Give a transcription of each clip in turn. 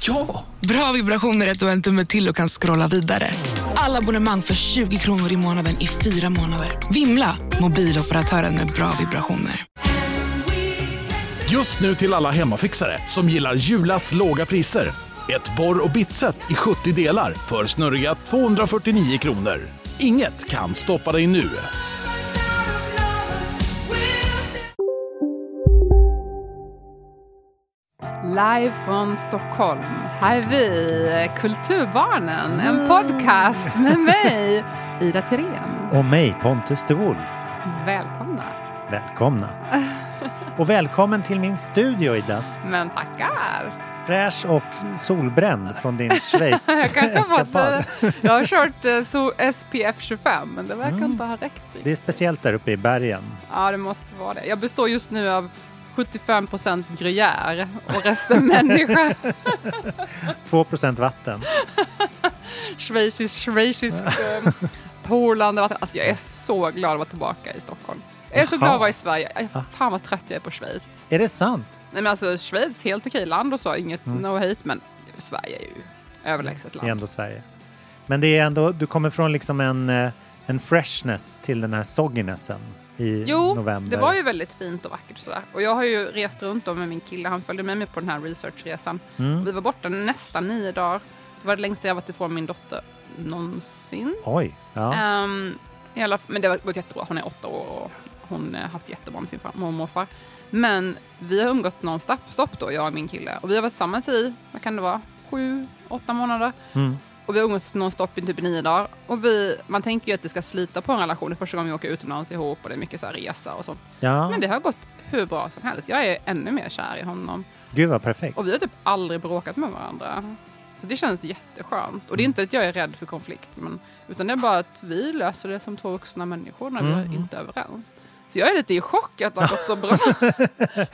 Ja! Bra vibrationer är att du har en tumme till och kan scrolla vidare. Alla abonnemang för 20 kronor i månaden i fyra månader. Vimla! Mobiloperatören med bra vibrationer. Just nu till alla hemmafixare som gillar Julas låga priser. Ett borr och bitset i 70 delar för snurriga 249 kronor. Inget kan stoppa dig nu. Live från Stockholm. Här är vi, Kulturbarnen, en podcast med mig, Ida Tirén. Och mig, Pontus de Wolf. Välkomna. Välkomna. Och välkommen till min studio, Ida. Men tackar. Fräsch och solbränd från din Jag fått, Schweiz-eskapad. eh, jag har kört eh, SPF 25, men det verkar inte ha räckt. Det är speciellt där uppe i bergen. Ja, det måste vara det. Jag består just nu av 75% gruyère och resten människa. 2% vatten. Schweizisk, schweizisk, eh, polande vatten. Alltså jag är så glad att vara tillbaka i Stockholm. Jag är så Jaha. glad att vara i Sverige. Aj, Fan vad trött jag är på Schweiz. Är det sant? Nej men alltså Schweiz, helt okej land och så, inget no hate, men Sverige är ju överlägset Det är land. ändå Sverige. Men det är ändå, du kommer från liksom en, eh, en freshness till den här sogginessen i Jo, november. det var ju väldigt fint och vackert och sådär. Och jag har ju rest runt då med min kille, han följde med mig på den här researchresan. Mm. Vi var borta nästan nio dagar. Det var det längsta jag varit ifrån min dotter någonsin. Oj, ja. I alla, men det var, var jättebra. Hon är åtta år och hon har haft jättebra med sin mormor och morfar. Men vi har umgått nonstop stopp då, jag och min kille. Och vi har varit tillsammans i, vad kan det vara, sju, åtta månader. Mm. Och vi har umgåtts nonstop i typ nio dagar. Och vi, man tänker ju att det ska slita på en relation. Det är första gången vi åker utomlands ihop och det är mycket så här resa och sånt. ja. Men det har gått hur bra som helst. Jag är ännu mer kär i honom. Gud vad perfekt. Och vi har typ aldrig bråkat med varandra. Så det känns jätteskönt. Och det är inte att jag är rädd för konflikt, men, utan det är bara att vi löser det som två vuxna människor när Mm. vi inte är överens. Så jag är lite i chock att det har gått så bra.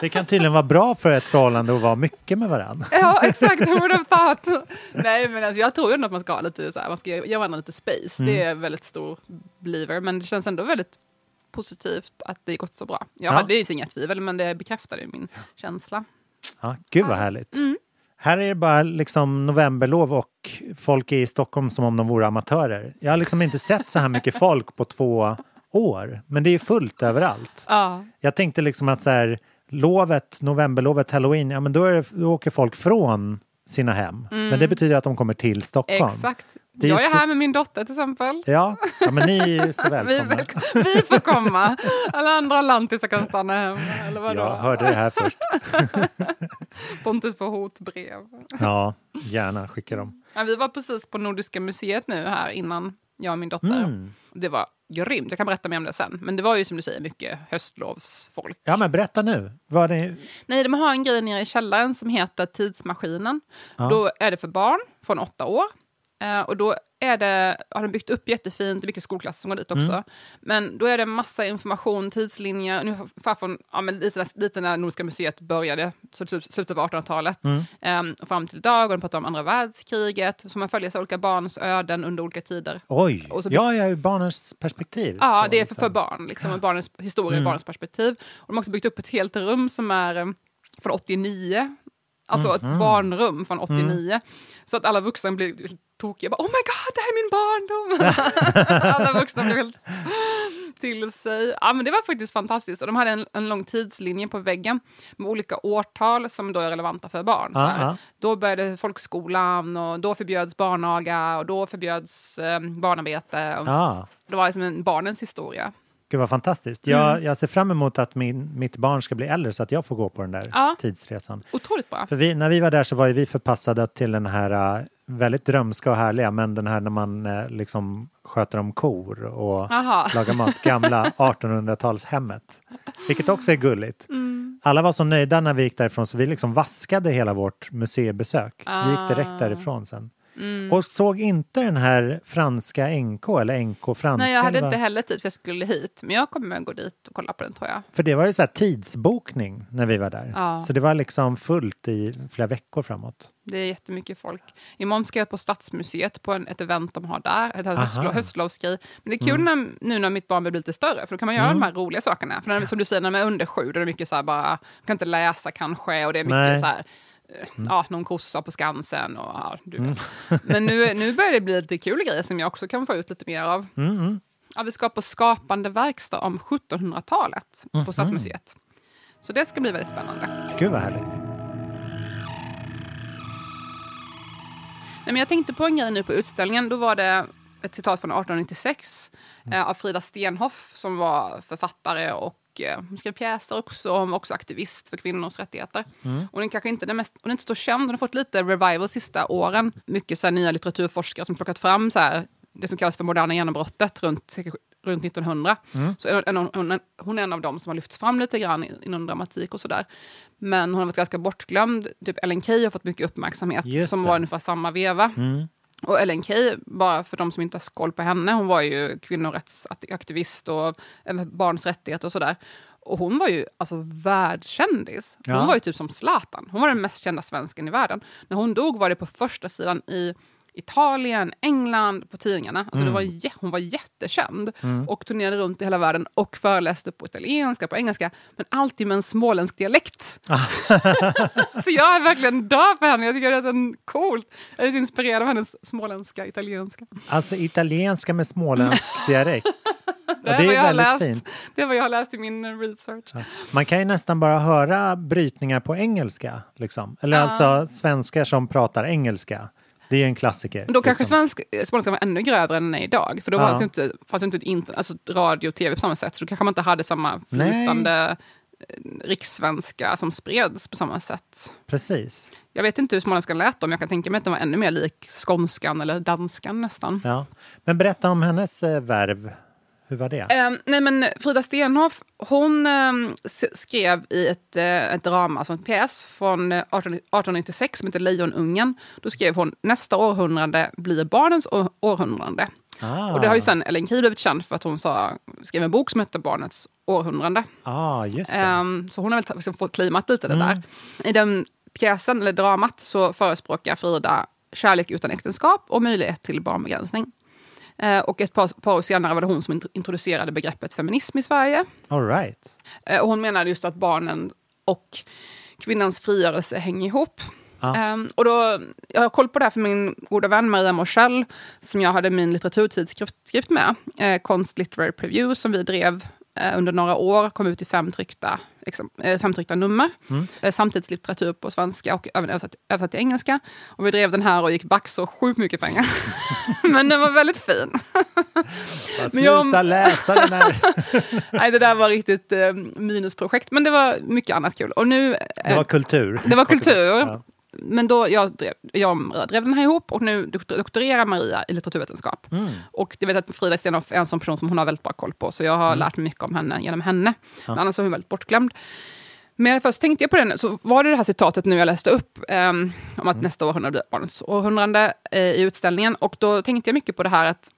Det kan tydligen vara bra för ett förhållande att vara mycket med varandra. ja, exakt. Who would have thought? Nej, men alltså, jag tror ändå att man ska ha lite så här, man ska ge varandra lite space. Mm. Det är väldigt stor believer, men det känns ändå väldigt positivt att det gått så bra. Jag Ja. hade ju inga tvivel, men det bekräftade min känsla. Ja, gud vad härligt. Mm. Här är det bara liksom novemberlov och folk är i Stockholm som om de vore amatörer. Jag har liksom inte sett så här mycket folk på två år, men det är fullt överallt. Ja, Jag tänkte liksom att så här, lovet, novemberlovet, halloween, ja men då, är det, då åker folk från sina hem. Men det betyder att de kommer till Stockholm. Mm. exakt. Är jag är så- här med min dotter till exempel. Ja, ja men ni är så Vi, välkomna. välkom- vi får komma. Alla andra lantisar kan stanna hemma. Eller vadå? Jag hörde det här först. Pontus får hotbrev. Ja, gärna skicka dem. Ja, vi var precis på Nordiska museet nu här innan jag och min dotter. Mm. Det var grymt. Jag kan berätta mer om det sen. Men det var ju som du säger mycket höstlovsfolk. Ja, men berätta nu. Vad det, Nej, de har en grej nere i källaren som heter Tidsmaskinen. Ja. Då är det för barn från åtta år. Eh, och då är det, har de byggt upp jättefint, det är mycket skolklasser som går dit också. Mm. Men då är det massa information, tidslinjer, ungefär från ja, men lite, lite när Nordiska museet började, så typ slutet av 1800-talet, Mm. och fram till idag. Och de pratar om andra världskriget, så man följer så olika barns öden under olika tider. oj, Och så- ja, ja, ur barnens perspektiv. Ja, så det är för, liksom. för barn, liksom, barnens historia Mm. barnens perspektiv. Och de har också byggt upp ett helt rum som är eh, från 89. Alltså Mhm. ett barnrum från 89. Mm. Så att alla vuxna helt tokiga. Bara, oh my god, det här är min barndom! alla vuxna blir helt till sig. Ja, men det var faktiskt fantastiskt. Och de hade en, en lång tidslinje på väggen med olika årtal som då är relevanta för barn. Här. ja. Då började folkskolan och då förbjöds barnaga och då förbjöds eh, barnarbete. Och Ja, Det var liksom en barnens historia. Gud vad fantastiskt. Jag, Mm. jag ser fram emot att min, mitt barn ska bli äldre så att jag får gå på den där Ja. tidsresan. Otroligt bra. För vi, när vi var där så var vi förpassade till den här äh, väldigt drömska och härliga, men den här när man äh, liksom sköter om kor och Aha. lagar mat, gamla 1800-talshemmet. Vilket också är gulligt. Mm. Alla var så nöjda när vi gick därifrån så vi liksom vaskade hela vårt museibesök. Vi gick direkt Ah. därifrån sen. Och såg inte den här franska NK eller NK franska? Nej, jag hade inte heller tid för jag skulle hit. Men jag kommer gå dit och kolla på den tror jag. För det var ju så här tidsbokning när vi var där. Ja. Så det var liksom fullt i flera veckor framåt. Det är jättemycket folk. Imorgon ska jag på Stadsmuseet på en, ett event de har där, ett höstlov, höstlovsgrej. Men det är kul när, nu när mitt barn blir lite större, för då kan man göra de här roliga sakerna. För när, som du säger, när man är under sju, då är det mycket så här bara, man kan inte läsa kanske, och det är mycket Nej. så här, eh, ja, någon kossa på Skansen och ja, du vet. Men nu, nu börjar det bli lite kul grejer som jag också kan få ut lite mer av. Ja, vi ska på skapande verkstad om 1700-talet på Stadsmuseet. Så det ska bli väldigt spännande. Gud vad härligt. Nej, men jag tänkte på en grej nu på utställningen. Då var det ett citat från 1896 eh, av Frida Stenhoff som var författare och eh, hon skrev pjäser också. Hon var också aktivist för kvinnors rättigheter. Och den kanske inte den mest, hon är inte så känd. Hon har fått lite revival de sista åren. Mycket så här, nya litteraturforskare som plockat fram så här, det som kallas för moderna genombrottet runt, runt 1900. Så en, en, hon, hon är en av dem som har lyfts fram lite grann inom dramatik och sådär. Men hon har varit ganska bortglömd. Typ Ellen Key har fått mycket uppmärksamhet Just som det. var ungefär samma veva. Och Ellen Key, bara för de som inte har koll på henne, hon var ju kvinnorättsaktivist och barns rättigheter och sådär. Och hon var ju alltså världskändis. Hon Ja. var ju typ som Zlatan. Hon var den mest kända svensken i världen. När hon dog var det på första sidan i Italien, England, på tidningarna. Alltså det var hon var jättekänd och turnerade runt i hela världen och föreläste på italienska, på engelska, men alltid med en småländsk dialekt. så jag är verkligen död för henne. Jag tycker det är så coolt. Jag är så inspirerad av hennes småländska, italienska. Alltså italienska med småländsk dialekt. Det, Ja, är det vad jag har läst. fint. Det är vad jag har läst i min research. Man kan ju nästan bara höra brytningar på engelska. Liksom. Eller alltså svenskar som pratar engelska. Det är en klassiker. Då kanske liksom. svensk, småländska var ännu grövre än den är idag. För då Ja. fanns ju inte, fanns inte internet, alltså radio och tv på samma sätt. Så då kanske man inte hade samma Nej. flytande eh, rikssvenska som spreds på samma sätt. Precis. Jag vet inte hur småländskan lät då, men jag kan tänka mig att den var ännu mer lik skånskan eller danskan nästan. Ja. Men berätta om hennes eh, värv. Hur var det? Eh, nej men Frida Stenhoff, hon eh, s- skrev i ett, eh, ett drama, som en pjäs från eh, 18, 1896 som heter Lejonungen. Då skrev hon nästa århundrade blir barnens år, århundrade. Ah, Och det har ju sen Ellen Key blivit känd för att hon sa, skrev en bok som hette Barnets århundrade. ah, just. Ehm, så hon har väl liksom fått klimat lite det där. I den pjäsen, eller dramat, så förespråkar Frida kärlek utan äktenskap och möjlighet till barnbegränsning. Eh, och ett par, par år senare var det hon som int- introducerade begreppet feminism i Sverige. All right. Eh, och hon menade just att barnen och kvinnans frigörelse hänger ihop. Ja. Ehm, och då, jag har koll på det här för min goda vän Maria Morsell, som jag hade min litteraturtidskrift skrift med, eh, Konst Literary Preview, som vi drev under några år, kom ut i fem tryckta, liksom, eh, fem tryckta nummer. Eh, samtidslitteratur på svenska och även översatt, översatt till engelska. Och vi drev den här och gick back så sjukt mycket pengar. Men den var väldigt fin. Bara, jag- Sluta läsa den här. Nej, det där var riktigt eh, minusprojekt, men det var mycket annat kul. Och nu, eh, Det var kultur. det var kultur. Ja. Men då jag drev, jag drev den här ihop och nu doktor- doktorerar Maria i litteraturvetenskap. Mm. Och jag vet att Frida Stenhoff är en sån person som hon har väldigt bra koll på, så jag Mm. har lärt mig mycket om henne genom henne. Men annars är hon väldigt bortglömd. Men först tänkte jag på den, så var det det här citatet nu jag läste upp, ehm, om att nästa århundrade blir barnets århundrade eh, i utställningen. Och då tänkte jag mycket på det här att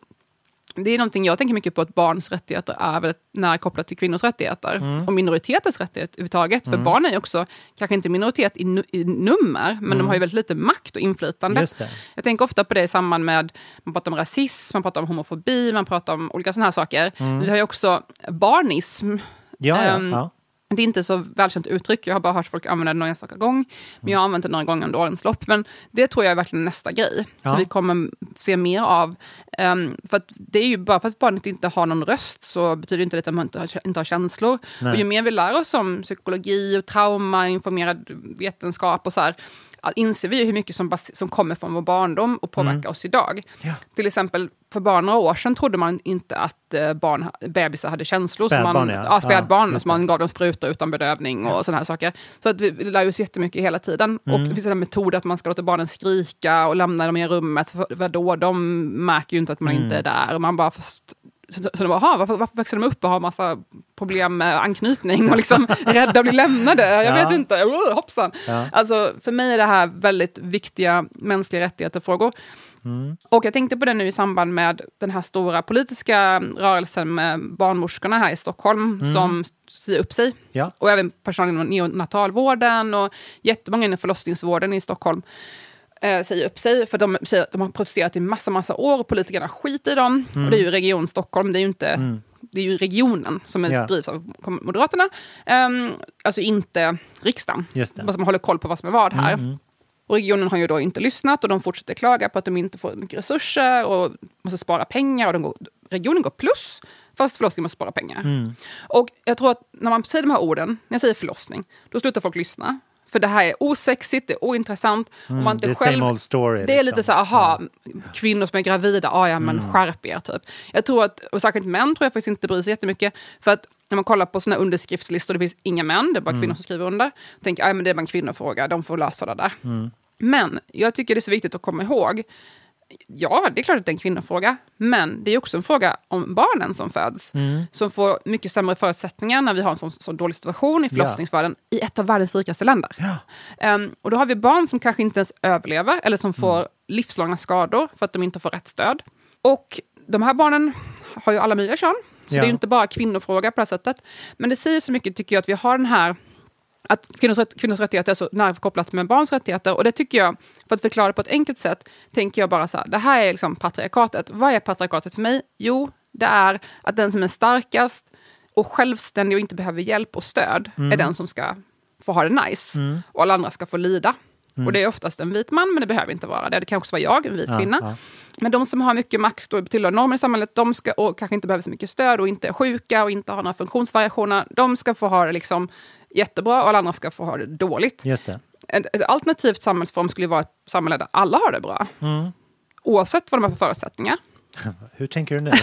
det är någonting jag tänker mycket på, att barns rättigheter är väldigt nära kopplat till kvinnors rättigheter. Och minoriteters rättigheter överhuvudtaget. För barn är ju också, kanske inte minoritet i, nu, i nummer, men de har ju väldigt lite makt och inflytande. Just det. Jag tänker ofta på det i samband med, man pratar om rasism, man pratar om homofobi, man pratar om olika sådana här saker. Vi har ju också barnism. Ja, ja, Ehm, ja. Det är inte så välkänt uttryck, jag har bara hört folk använda det någon enstaka gång. Men jag har använt det några gånger under årens lopp. Men det tror jag är verkligen nästa grej. Ja. Så vi kommer se mer av. Ehm, för det är ju bara för att barnet inte har någon röst så betyder inte det att man inte har, inte har känslor. Nej. Och ju mer vi lär oss om psykologi och trauma, informerad vetenskap och så här, inser vi hur mycket som, som kommer från vår barndom och påverkar Mm. oss idag. Till exempel, för bara några år sedan trodde man inte att eh, barn, bebisar hade känslor. Spädbarn, man, ja. ja. spädbarn, Ja, så man gav dem sprutor utan bedövning och sådana här saker. Så att vi, lär oss jättemycket hela tiden. Och Mm. det finns en metod att man ska låta barnen skrika och lämna dem i rummet. För, för då, de märker ju inte att man Mm. inte är där. Och man bara först så, så de bara, "Aha, varför, varför växer de upp och har massa problem med anknytning och liksom rädda att bli lämnade? Jag Ja. vet inte, oh, hoppsan. Ja. Alltså, för mig är det här väldigt viktiga mänskliga rättigheter-frågor. Mm. Och jag tänkte på det nu i samband med den här stora politiska rörelsen med barnmorskorna här i Stockholm som säger upp sig. Mm. Ja. Och även personal inom neonatalvården och jättemånga inom förlossningsvården i Stockholm eh, säger upp sig. För de säger de har protesterat i massa, massa år och politikerna skiter i dem. Mm. Och det är ju Region Stockholm, det är ju inte... Det är ju regionen som är, Ja. drivs av Moderaterna. Ehm, alltså inte riksdagen. Mm, Vad som håller koll på vad som är vad här. Och regionen har ju då inte lyssnat och de fortsätter klaga på att de inte får mycket resurser och måste spara pengar. Och de går, regionen går plus, fast förlossningen måste spara pengar. Mm. Och jag tror att när man säger de här orden, när jag säger förlossning, då slutar folk lyssna. För det här är osexigt, det är ointressant. och man inte Mm, det är själv, same old story. det är liksom. lite så aha, kvinnor som är gravida, ah, ja men skärp er typ. Jag tror att, och särskilt män tror jag faktiskt inte bryr sig jättemycket. För att när man kollar på såna underskriftslistor, det finns inga män, det är bara kvinnor som skriver under. Tänker, ah, men det är bara en kvinnofråga, de får lösa det där. Men jag tycker det är så viktigt att komma ihåg, ja, det är klart att det är en kvinnofråga, men det är också en fråga om barnen som föds, som får mycket sämre förutsättningar när vi har en sån, sån dålig situation i förlossningsvärlden i ett av världens rikaste länder. Ehm, och då har vi barn som kanske inte ens överlever, eller som får livslånga skador för att de inte får rätt stöd. Och de här barnen har ju alla möjliga kön, så Ja. det är ju inte bara kvinnofråga på det här sättet. Men det säger så mycket, tycker jag, att vi har den här att kvinnors, rätt, kvinnors rättigheter är så nära kopplat med barns rättigheter. Och det tycker jag, för att förklara det på ett enkelt sätt, tänker jag bara så här, det här är liksom patriarkatet. Vad är patriarkatet för mig? Jo, det är att den som är starkast och självständig och inte behöver hjälp och stöd är den som ska få ha det nice. Och alla andra ska få lida. Och det är oftast en vit man, men det behöver inte vara det. Det kan också vara jag, en vit Ja, kvinna. ja. Men de som har mycket makt och tillhör normer i samhället, de ska, och kanske inte behöver så mycket stöd och inte är sjuka och inte har några funktionsvariationer, de ska få ha det liksom jättebra och alla andra ska få ha det dåligt. Just det. Ett, ett alternativt samhällsform skulle vara ett samhälle där alla har det bra. Mm. Oavsett vad de har för förutsättningar. Hur tänker du nu?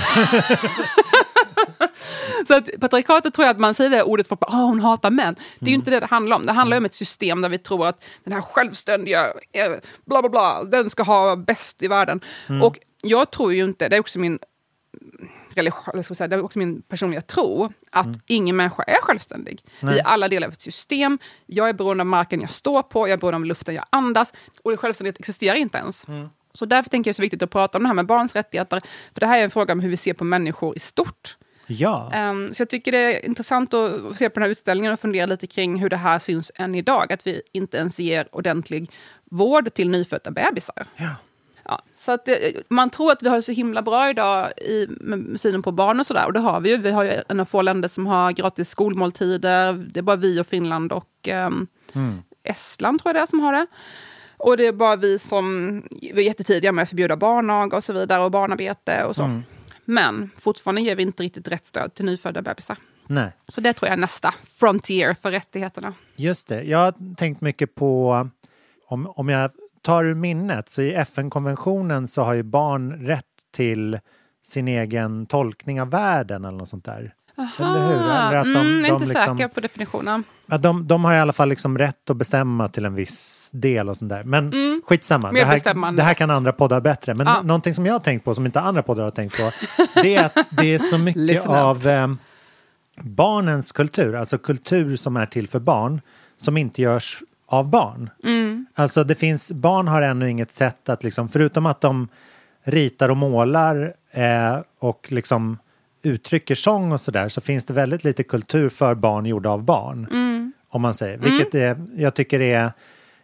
Så att patriarkatet tror jag att man säger det ordet för att oh, hon hatar män. Det är ju inte det det handlar om. Det handlar om ett system där vi tror att den här självständiga, eh, bla bla bla, den ska ha bäst i världen. Och jag tror ju inte, det är också min säga, det är också min personliga tro, att ingen människa är självständig. Vi är alla delar av ett system. Jag är beroende av marken jag står på, jag är beroende av luften jag andas. Och självständighet existerar inte ens. Så därför tänker jag det är så viktigt att prata om det här med barns rättigheter. För det här är en fråga om hur vi ser på människor i stort. Ja. Ehm, så jag tycker det är intressant att se på den här utställningen och fundera lite kring hur det här syns än idag. Att vi inte ens ger ordentlig vård till nyfödda bebisar. Ja. Ja, så att det, man tror att vi har det så himla bra idag i med synen på barn och sådär. Och det har vi ju. Vi har ju en av få länder som har gratis skolmåltider. Det är bara vi och Finland och ehm, Estland tror jag det är som har det. Och det är bara vi som vi är jättetidiga med att förbjuda barnaga och så vidare och barnarbete och så. Men fortfarande ger vi inte riktigt rätt stöd till nyfödda bebisar. Nej. Så det tror jag är nästa frontier för rättigheterna. Just det. Jag har tänkt mycket på, om, om jag tar ur minnet, så i FN-konventionen så har ju barn rätt till sin egen tolkning av världen eller något sånt där. Eller hur? Eller att de, mm, de, inte liksom, säker på definitionen. ja, de, de har i alla fall liksom rätt att bestämma till en viss del och sånt där. Men skitsamma, Mm. Mer det här, det här kan andra poddar bättre. Men Ja. någonting som jag har tänkt på, som inte andra poddar har tänkt på, det är att det är så mycket av eh, barnens kultur, alltså kultur som är till för barn, som inte görs av barn. Mm. Alltså det finns, barn har ännu inget sätt att liksom, förutom att de ritar och målar eh, och liksom uttrycker sång och sådär, så finns det väldigt lite kultur för barn gjorda av barn. Mm. Om man säger, vilket är, jag tycker är,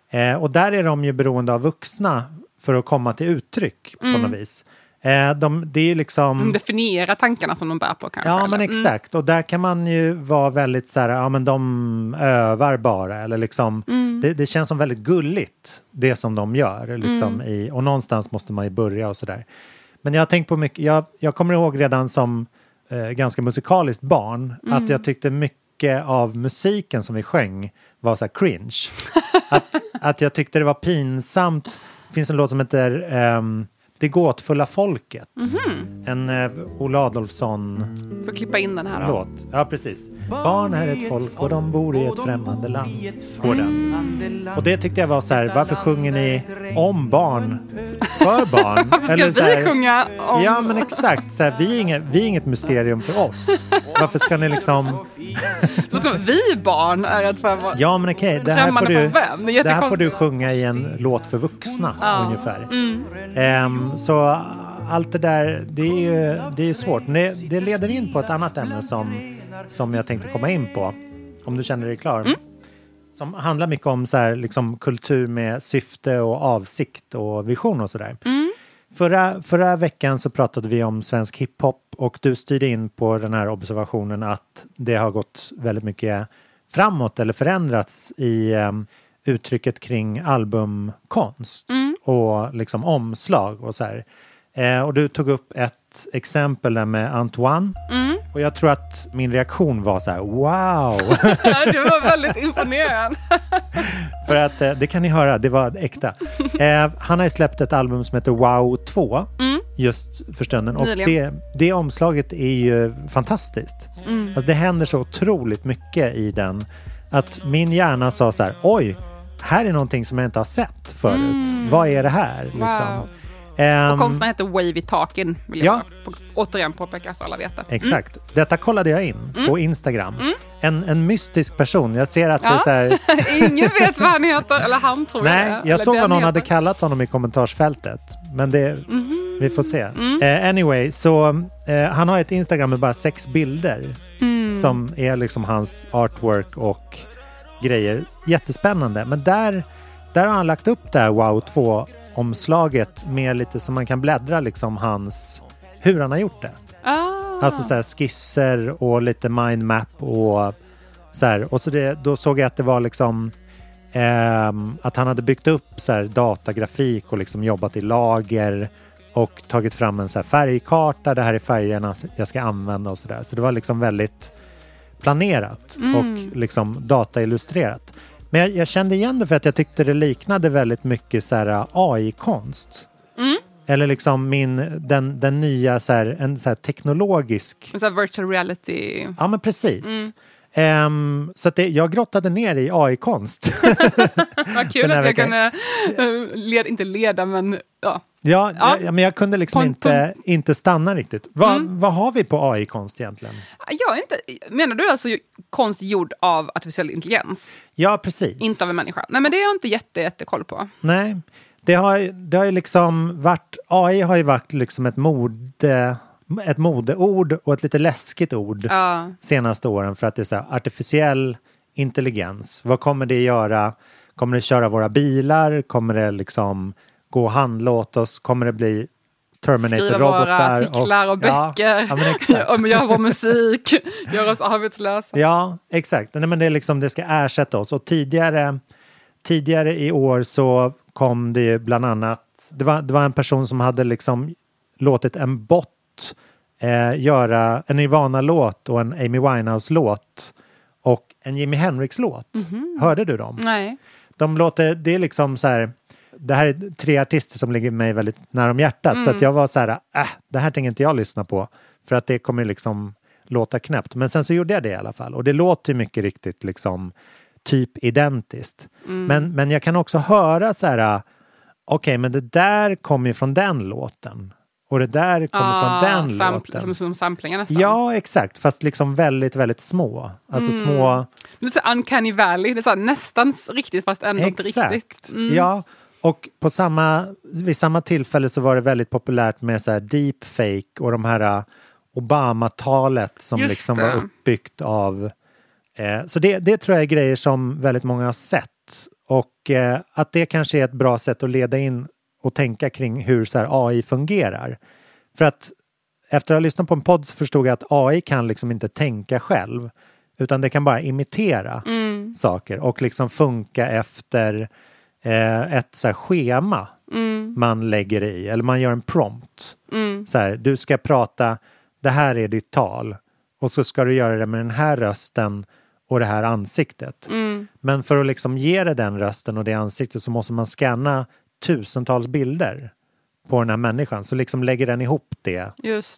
eh, och där är de ju beroende av vuxna för att komma till uttryck på Mm. något vis. Eh, de, det är liksom... De definierar tankarna som de bär på kanske. Ja, eller? men Mm. exakt. Och där kan man ju vara väldigt så här, ja men de övar bara. Eller liksom, Mm. det, det känns som väldigt gulligt, det som de gör. Liksom, Mm. i, och någonstans måste man ju börja och sådär. Men jag har tänkt på mycket, jag, jag kommer ihåg redan som eh, ganska musikaliskt barn, Mm. att jag tyckte mycket av musiken som vi sjöng var så här cringe. att, att jag tyckte det var pinsamt. Det finns en låt som heter ehm, Det gåtfulla folket. Mhm. En eh, Ola Adolfsson Får klippa in den här då. låt. Ja, precis. Barn är ett folk och de bor i ett främmande land. Går den. Och det tyckte jag var så här, varför sjunger ni om barn för barn. Varför ska Eller vi så här- sjunga om... Ja men exakt, så här, vi, är inget, vi är inget mysterium för oss. Varför ska ni liksom... Som vi barn är ett för Ja men okej, det, här får Främmande du-? Det det här får du sjunga i en låt för vuxna Ja. ungefär. Mm. Ehm, så allt det där, det är ju det är svårt. Men det, det leder in på ett annat ämne som, som jag tänkte komma in på. Om du känner dig klar. Mm. Som handlar mycket om så här, liksom, kultur med syfte och avsikt och vision och sådär. Mm. Förra, förra veckan så pratade vi om svensk hiphop och du styrde in på den här observationen att det har gått väldigt mycket framåt eller förändrats i em, uttrycket kring albumkonst och liksom omslag och så här. Eh, och du tog upp ett exempel där med Antoine och jag tror att min reaktion var så här wow! Ja, det var väldigt imponerande. För att eh, det kan ni höra, det var äkta. Eh, han har ju släppt ett album som heter Wow 2 just för stunden och det, det omslaget är ju fantastiskt. Alltså, det händer så otroligt mycket i den att min hjärna sa så här oj, här är någonting som jag inte har sett förut. Vad är det här? Liksom. Wow. Ehm, Och konstnären heter Wavy Talkin, vill jag Ja. på, återigen påpeka så alla vet det. Exakt. Detta kollade jag in på Instagram. En, en mystisk person. Jag ser att det är Ja. så här, Ingen vet vad han heter, eller han tror Nej, jag. jag såg vad någon hade kallat honom i kommentarsfältet. Men det, vi får se. Eh, anyway, så eh, han har ett Instagram med bara sex bilder som är liksom hans artwork och grejer. Jättespännande. Men där, där har han lagt upp det här Wow 2-omslaget med lite så man kan bläddra liksom hans, hur han har gjort det. Ah. Alltså så här skisser och lite mindmap och så här. Och så det, då såg jag att det var liksom ehm, att han hade byggt upp så här datagrafik och liksom jobbat i lager och tagit fram en så här färgkarta. Det här är färgerna jag ska använda och så där. Så det var liksom väldigt planerat och liksom dataillustrerat. Men jag, jag kände igen det för att jag tyckte det liknade väldigt mycket så här AI-konst. Eller liksom min, den, den nya så här, en så här teknologisk Så här virtual reality. Ja, men precis. Ehm, så att det, jag grottade ner i AI-konst. Vad kul att jag veckan. kunde, uh, led, inte leda men ja. Ja, Ja. ja. men jag kunde liksom Pon- inte, inte stanna riktigt. Va, Vad har vi på AI-konst egentligen? Jag inte, menar du alltså konst gjord av artificiell intelligens? Ja, precis. Inte av en människa? Nej men det har jag inte jätte, jätte koll på. Nej, det har, det har ju liksom varit, AI har ju varit liksom ett mode, ett modeord och ett lite läskigt ord Ja. senaste åren för att det är så här, artificiell intelligens. Vad kommer det göra? Kommer det köra våra bilar? Kommer det liksom gå och handla åt oss? Kommer det bli Skriva våra Terminator-robotar? artiklar och Ja, böcker, ja, om göra vår musik, göra oss arbetslösa. Ja, exakt. Nej, men det, är liksom, det ska ersätta oss. Och tidigare, tidigare i år så kom det ju bland annat, det var, det var en person som hade liksom låtit en bot eh, göra en Nirvana-låt och en Amy Winehouse-låt och en Jimi Hendrix-låt. Hörde du dem? Nej. De låter, det är liksom så här, det här är tre artister som ligger mig väldigt nära om hjärtat så att jag var så här, äh, det här tänker inte jag lyssna på för att det kommer liksom låta knäppt. Men sen så gjorde jag det i alla fall och det låter mycket riktigt liksom typ identiskt. Men, men jag kan också höra så här, okej men det där kommer ju från den låten och det där kommer från den låten. Ah, Som, som samplingar nästan. Ja, exakt, fast liksom väldigt, väldigt små. Alltså små Lite så uncanny valley, det är så nästan riktigt fast ändå inte Exakt. riktigt. Mm. Ja, och på samma, vid samma tillfälle så var det väldigt populärt med så här deepfake och de här uh, Obama-talet som Just liksom det. var uppbyggt av... Eh, så det, det tror jag är grejer som väldigt många har sett. Och eh, att det kanske är ett bra sätt att leda in och tänka kring hur så här, AI fungerar. För att efter att ha lyssnat på en podd så förstod jag att AI kan liksom inte tänka själv. Utan det kan bara imitera saker och liksom funka efter eh, ett så här, schema man lägger i. Eller man gör en prompt. Så här, du ska prata, det här är ditt tal. Och så ska du göra det med den här rösten och det här ansiktet. Men för att liksom ge det den rösten och det ansiktet så måste man scanna tusentals bilder på den här människan. Så liksom lägger den ihop det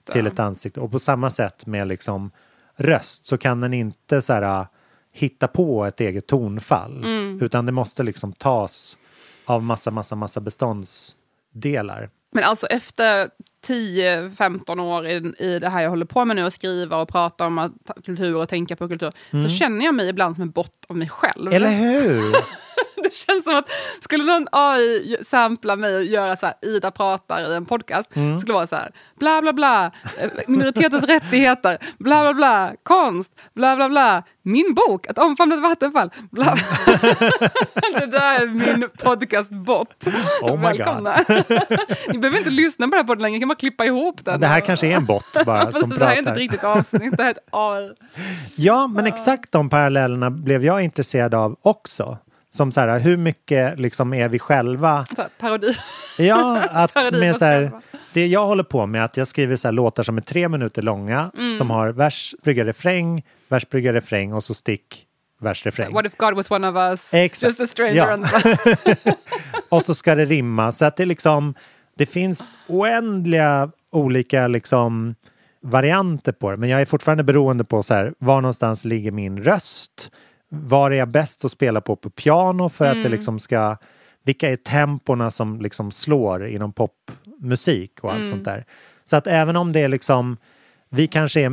det. till ett ansikte. Och på samma sätt med liksom röst så kan den inte så här, äh, hitta på ett eget tonfall. Utan det måste liksom tas av massa, massa, massa beståndsdelar. Men alltså efter 10-15 år i, i det här jag håller på med nu, att skriva och prata om att, kultur och tänka på kultur, så känner jag mig ibland som en bot av mig själv. Mm. Eller hur? Det känns som att skulle någon AI sampla mig och göra så här, Ida pratar i en podcast, Mm. skulle det vara så här, bla bla bla, eh, minoriteters rättigheter, bla bla bla, konst, bla bla bla, min bok, Att omfamna ett vattenfall, bla. det där är min podcastbot. Oh Välkomna. Ni behöver inte lyssna på den här podden längre, ni kan bara klippa ihop den. Det här kanske är en bot bara Precis, som det här är inte ett pratar. riktigt avsnitt, det här är ett AI. Ja, men exakt de parallellerna blev jag intresserad av också. Som så här, hur mycket liksom är vi själva? Här, parodi. Ja, att Parodi med så här, det jag håller på med är att jag skriver så här låtar som är tre minuter långa Mm. som har vers, brygga, refräng, vers, brygga, refräng och så stick, vers, refräng. What if God was one of us? Exakt. Just a stranger Ja. on the Och så ska det rimma så att det liksom det finns oändliga olika liksom varianter på det. Men jag är fortfarande beroende på så här, var någonstans ligger min röst? Var är jag bäst att spela på på piano för att Mm. det liksom ska vilka är tempona som liksom slår inom popmusik och allt Mm. sånt där. Så att även om det är liksom vi kanske är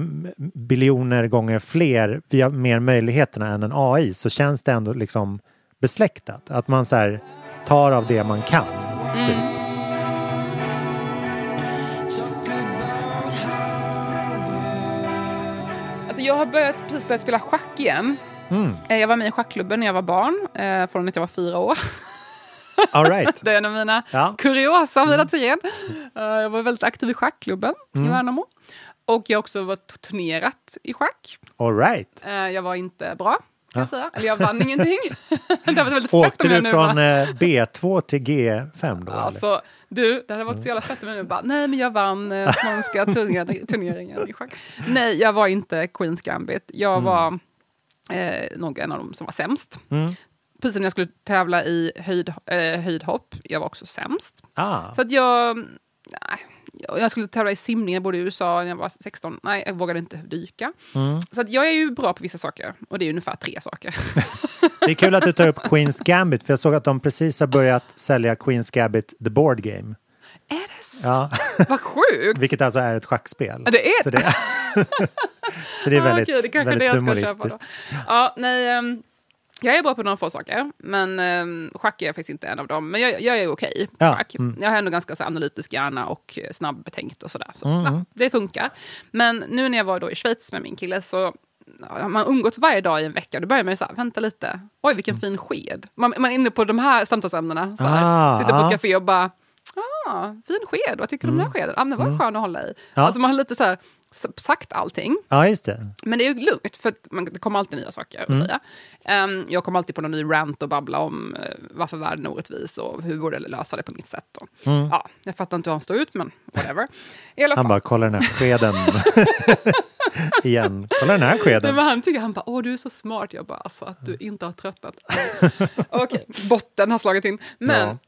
biljoner gånger fler, vi har mer möjligheterna än en AI, så känns det ändå liksom besläktat. Att man så här tar av det man kan. Typ. Alltså jag har börjat, precis börjat spela schack igen. Mm. Jag var med i schackklubben när jag var barn, eh, från att jag var fyra år. All right. Det är en av mina Ja. kuriosa hela tiden. Eh, Jag var väldigt aktiv i schackklubben Mm. i Värnamo. Och jag har också varit turnerat i schack. All right. Eh, Jag var inte bra, kan jag säga. Eller jag vann ingenting. det var väldigt Åkte du från eh, B2 till G5 då? eller? Alltså, du, det hade varit så jävla fett om jag nu bara, nej men jag vann eh, turner- turneringen i schack. Nej, jag var inte Queens Gambit. Jag var eh, nog en av dem som var sämst. Mm. Precis som när jag skulle tävla i höjd, eh, höjdhopp, jag var också sämst. Ah, Så att jag, nej, jag skulle tävla i simning, jag bodde i USA när jag var 16. Nej, jag vågade inte dyka. Mm. Så jag är ju bra på vissa saker, och det är ungefär tre saker. det är kul att du tar upp Queens Gambit för jag såg att de precis har börjat sälja Queens Gambit The Board Game. är det så? Ja, Vad sjukt! vilket alltså är ett schackspel. Ja, det är Så det, så det är Ah, väldigt, okej, det kanske väldigt det humoristiskt. Ja, nej, ehm, jag är bra på några få saker, men um, schack är faktiskt inte en av dem. Men jag, jag är okej på Ja, schack. mm. Jag har ändå ganska så analytisk hjärna och eh, snabbbetänkt och sådär. Så, Mm, ja, mm. det funkar. Men nu när jag var då i Schweiz med min kille så har man umgåtts varje dag i en vecka. Då börjar man ju så här, vänta lite, oj vilken fin sked. Man, man är inne på de här samtalsämnena. Så här, Ah, sitter på ah. ett café och bara, ah, fin sked, vad tycker du om den här skeden? Ah, men var skön att hålla i. Ja. Alltså man har lite så här, sagt allting. Ja, just det. Men det är ju lugnt, för man, det kommer alltid nya saker att säga. Ehm, jag kommer alltid på någon ny rant och babbla om uh, varför världen är orättvis och hur borde jag lösa det på mitt sätt. Och, ja, jag fattar inte hur han står ut, men whatever. I alla Han fall. bara, kolla den här skeden. Igen. Kolla den här Nej, skeden. men han tycker, han bara, åh du är så smart. Jag bara, alltså att du inte har tröttnat. Okej, botten har slagit in. Men Ja.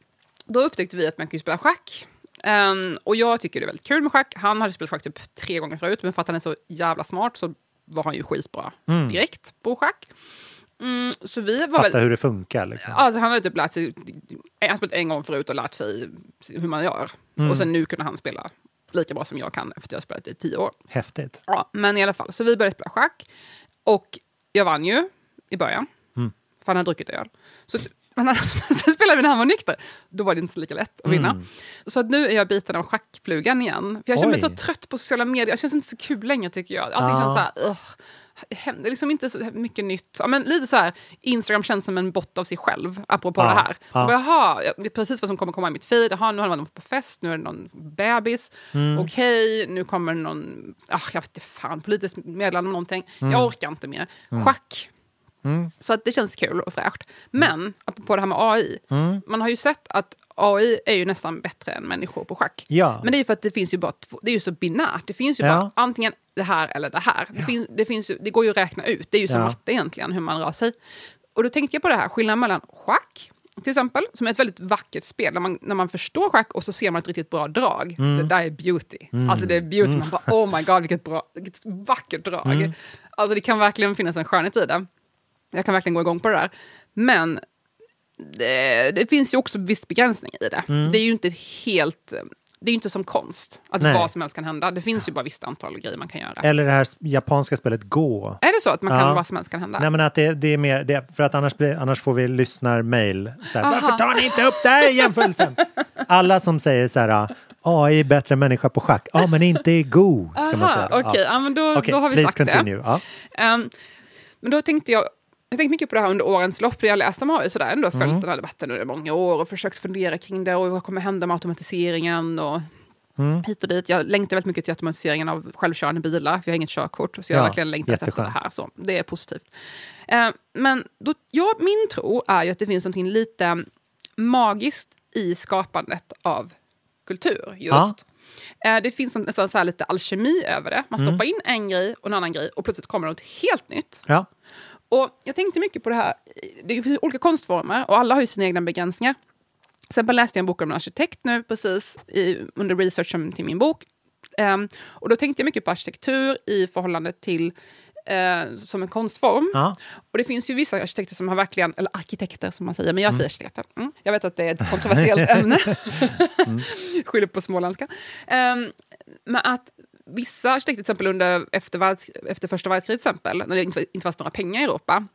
då upptäckte vi att man kan spela schack. Ehm, och jag tycker det är väldigt kul med schack. Han hade spelat schack typ tre gånger förut, men för att han är så jävla smart så var han ju skitbra direkt på schack. Mm, så vi var Fatta väl... hur det funkar. Liksom. Alltså han hade typ lärt sig, han spelat en gång förut och lärt sig hur man gör. Och sen nu kunde han spela lika bra som jag kan efter att jag har spelat i tio år. Häftigt. Ja, men i alla fall, så vi började spela schack. Och jag vann ju i början. Mm. För han hade druckit öl. Så, men han, sen spelade vi när han var nykter. Då var det inte så lika lätt att vinna. Mm. Så att nu är jag biten av schackflugan igen. För jag känner mig så trött på sociala medier. Det känns inte så kul längre tycker jag. Allting Ja. känns så här... ugh. Det händer liksom inte så mycket nytt. Ja, men lite så här, Instagram känns som en bot av sig själv, apropå Ja, det här. ja. Och Jaha, jag precis vad som kommer komma i mitt feed. Jaha, nu har man på fest, nu är det någon bebis. Mm. Okej, nu kommer någon, ah, jag vet inte fan, politiskt meddelande om någonting. Mm. Jag orkar inte mer. Schack. Så att det känns kul och fräscht. Men, apropå det här med AI. Mm. Man har ju sett att AI är ju nästan bättre än människor på schack. Ja. Men det är ju för att det finns ju bara två, det är ju så binärt. Det finns ju Ja. bara antingen det här eller det här. Det, finns, det, finns det går ju att räkna ut. Det är ju som Ja. matte egentligen, hur man rör sig. Och då tänkte jag på det här, skillnaden mellan schack, till exempel, som är ett väldigt vackert spel. När man, när man förstår schack och så ser man ett riktigt bra drag. Mm. Det där är beauty. Alltså det är beauty. Man bara, oh my god, vilket, bra, vilket vackert drag. Mm. Alltså det kan verkligen finnas en skönhet i det. Jag kan verkligen gå igång på det där. Men det, det finns ju också viss begränsning i det. Det är ju inte helt... Det är ju inte som konst, att Nej. vad som helst kan hända. Det finns ju bara visst antal grejer man kan göra. Eller det här japanska spelet Gå. Är det så att man kan Ja. vad som helst kan hända? Nej men att det, det är mer, det, för att annars, blir, annars får vi lyssnar-mail. Så här, Aha. Varför tar ni inte upp det här i jämförelsen? Alla som säger så här, AI är bättre än människa på schack. Ja men inte i Go, ska man Aha, säga. Okej, Ja. ja. men då, Okej, då har vi sagt continue. det. Ja. Ehm, men då tänkte jag, jag tänkte mycket på det här under årens lopp. Jag läste man har ju sådär ändå följt Mm. den här debatten under många år och försökt fundera kring det och vad kommer hända med automatiseringen och Mm. hit och dit. Jag längtar väldigt mycket till automatiseringen av självkörande bilar, för jag har inget körkort. Så jag har Ja, verkligen längtat efter det jätteskönt. här. Så det är positivt. Ehm, men då, ja, min tro är ju att det finns något lite magiskt i skapandet av kultur. Just. Ja. Eh, Det finns nästan så här lite alkemi över det. Man stoppar in en grej och en annan grej och plötsligt kommer något helt nytt. Ja. Och jag tänkte mycket på det här. Det finns olika konstformer och alla har ju sina egna begränsningar. Exempel läste jag en bok om en arkitekt nu precis i, under researchen till min bok. Ehm, och då tänkte jag mycket på arkitektur i förhållande till eh, som en konstform. Ja. Och det finns ju vissa arkitekter som har verkligen, eller arkitekter som man säger, men jag säger arkitekter. Mm. Jag vet att det är ett kontroversiellt ämne. Skyller på småländska. Um, men att vissa arkitekter, till exempel under, efter, världs, efter första världskriget, exempel, när det inte, inte fanns några pengar i Europa,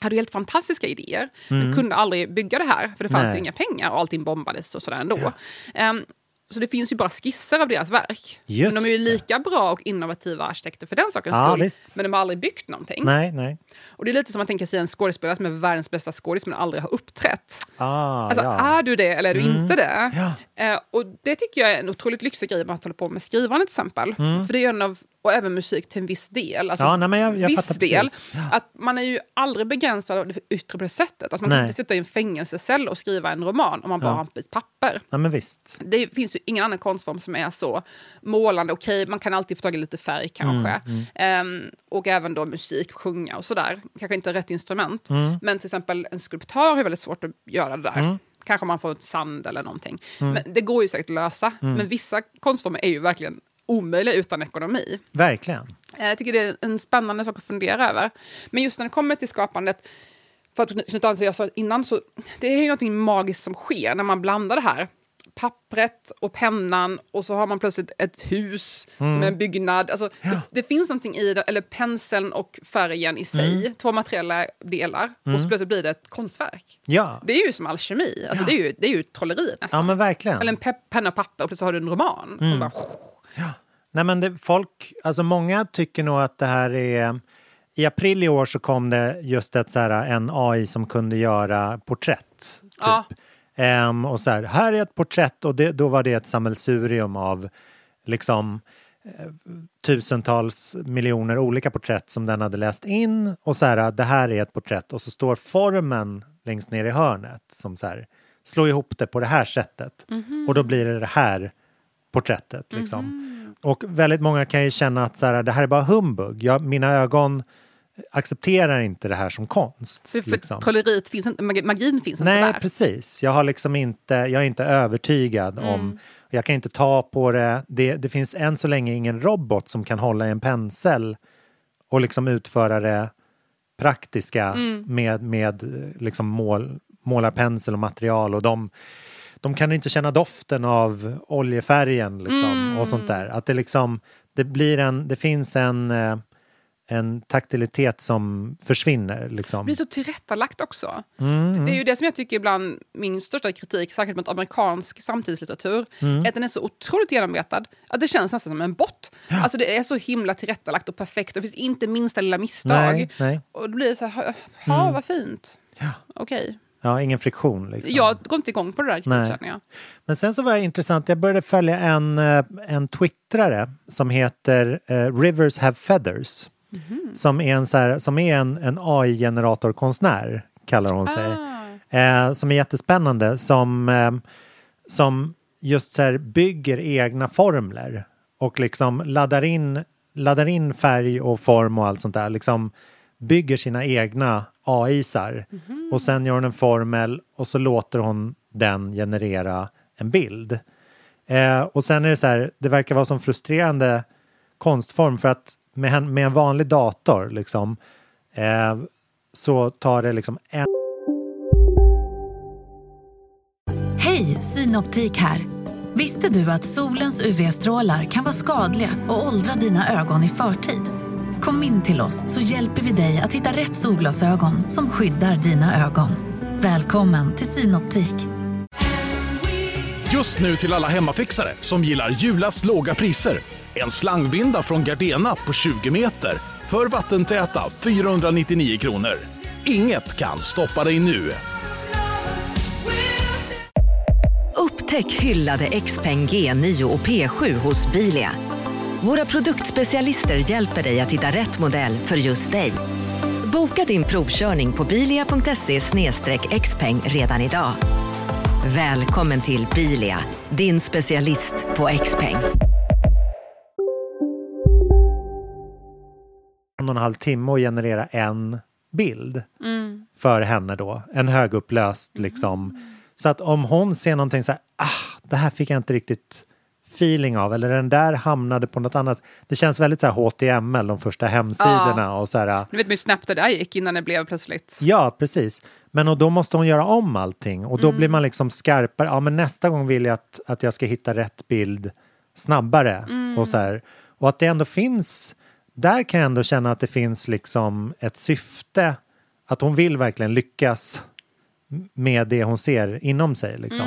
hade helt fantastiska idéer, men kunde aldrig bygga det här, för det fanns Nej. ju inga pengar och allting bombades och sådär ändå. Ehm, så det finns ju bara skisser av deras verk. Just men de är ju lika bra och innovativa arkitekter för den sakens Ja, skull. visst. Men de har aldrig byggt någonting. Nej, nej. Och det är lite som man tänker sig en skådespelare som är världens bästa skådis men aldrig har uppträtt. Ah, Alltså, ja. är du det eller är du inte det? Ja. Eh, och det tycker jag är en otroligt lyxig grej med att hålla på med skrivande till exempel. För det är en av, och även musik till en viss del. Alltså, Mm. Ja, nej, jag- jag viss del. precis. Att man är ju aldrig begränsad av det yttre på det sättet. Alltså man kan Nej. inte sitta i en fängelsecell och skriva en roman om man bara Ja. har en bit papper. Nej, men visst. Det finns ju ingen annan konstform som är så målande. Okej, man kan alltid få tag i lite färg kanske. Mm, Ehm, och även då musik, sjunga och sådär. Kanske inte rätt instrument. Mm. Men till exempel en skulptör har väldigt svårt att göra det där. Kanske man får sand eller någonting. Mm. Men det går ju säkert att lösa. Men vissa konstformer är ju verkligen omöjliga utan ekonomi. Verkligen. Eh, Jag tycker det är en spännande sak att fundera över. Men just när det kommer till skapandet, för att knyta an till det jag sa innan, så det är ju någonting magiskt som sker när man blandar det här. Pappret och pennan och så har man plötsligt ett hus som är en byggnad. Alltså, det, det finns någonting i det, eller penseln och färgen i sig, två materiella delar. Och så plötsligt blir det ett konstverk. Ja. Det är ju som alkemi, alltså, det, är ju, det är ju trolleri nästan. ja, men verkligen. Eller en pe- penna och papper och plötsligt har du en roman. Som bara, Nej, men det, folk, alltså många tycker nog att det här är... I april i år så kom det just ett, så här, en AI som kunde göra porträtt. Typ. Ja. Ehm, och så här, här är ett porträtt och det, då var det ett sammelsurium av liksom eh, tusentals miljoner olika porträtt som den hade läst in och så här, det här är ett porträtt och så står formen längst ner i hörnet som så här, slå ihop det på det här sättet och då blir det det här porträttet. Liksom. Och väldigt många kan ju känna att så här, det här är bara humbug. Jag, mina ögon accepterar inte det här som konst. så för liksom. trolleriet finns inte, mag- magin finns inte Nej, där. precis. Jag har liksom inte, jag är inte övertygad Mm. om, jag kan inte ta på det. det. Det finns än så länge ingen robot som kan hålla i en pensel och liksom utföra det praktiska Mm. med, med liksom mål, målarpensel och material och de, de kan inte känna doften av oljefärgen liksom, Mm. och sånt där. Att det liksom, det blir en, det finns en, eh, en taktilitet som försvinner. Liksom. Det blir så tillrättalagt också. Mm, Det är ju det som jag tycker ibland min största kritik, särskilt mot amerikansk samtidslitteratur, Mm. är att den är så otroligt genomarbetad att det känns nästan som en bott. Alltså det är så himla tillrättalagt och perfekt och det finns inte minsta lilla misstag. Nej, nej. Och då blir det så här, ja vad fint. Okej. Ja, ingen friktion. Liksom. Jag går inte igång på det där riktigt känner jag. Men sen så var det intressant, jag började följa en, eh, en twittrare som heter eh, Rivers Have Feathers. Som är en, så här, som är en, en AI-generatorkonstnär, kallar hon sig. Ah. Eh, som är jättespännande, som, eh, som just så här bygger egna formler och liksom laddar in, laddar in färg och form och allt sånt där. Liksom bygger sina egna AIsar och sen gör hon en formel och så låter hon den generera en bild. Eh, och sen är det så här, det verkar vara som frustrerande konstform för att med en, med en vanlig dator liksom eh, så tar det liksom en Synoptik här. Visste du att solens UV-strålar kan vara skadliga och åldra dina ögon i förtid? Kom in till oss så hjälper vi dig att hitta rätt solglasögon som skyddar dina ögon. Välkommen till Synoptik. Just nu till alla hemmafixare som gillar Julas låga priser. En slangvinda från Gardena på 20 meter för vattentäta 499 kronor. Inget kan stoppa dig nu. Upptäck hyllade XPeng G9 och P7 hos Bilia. Våra produktspecialister hjälper dig att hitta rätt modell för just dig. Boka din provkörning på bilia.se xpeng redan idag. Välkommen till Bilia, din specialist på XPeng. en och en halv timme och generera en bild för henne då. En högupplöst liksom. Så att om hon ser någonting så här, ah, det här fick jag inte riktigt feeling av eller den där hamnade på något annat. Det känns väldigt så här HTML, de första hemsidorna och så här. Nu vet man hur snabbt det där gick innan det blev plötsligt. Ja, precis. Men och då måste hon göra om allting och då blir man liksom skarpare. Ja, men nästa gång vill jag att, att jag ska hitta rätt bild snabbare och så här. Och att det ändå finns, där kan jag ändå känna att det finns liksom ett syfte. Att hon vill verkligen lyckas med det hon ser inom sig. Liksom.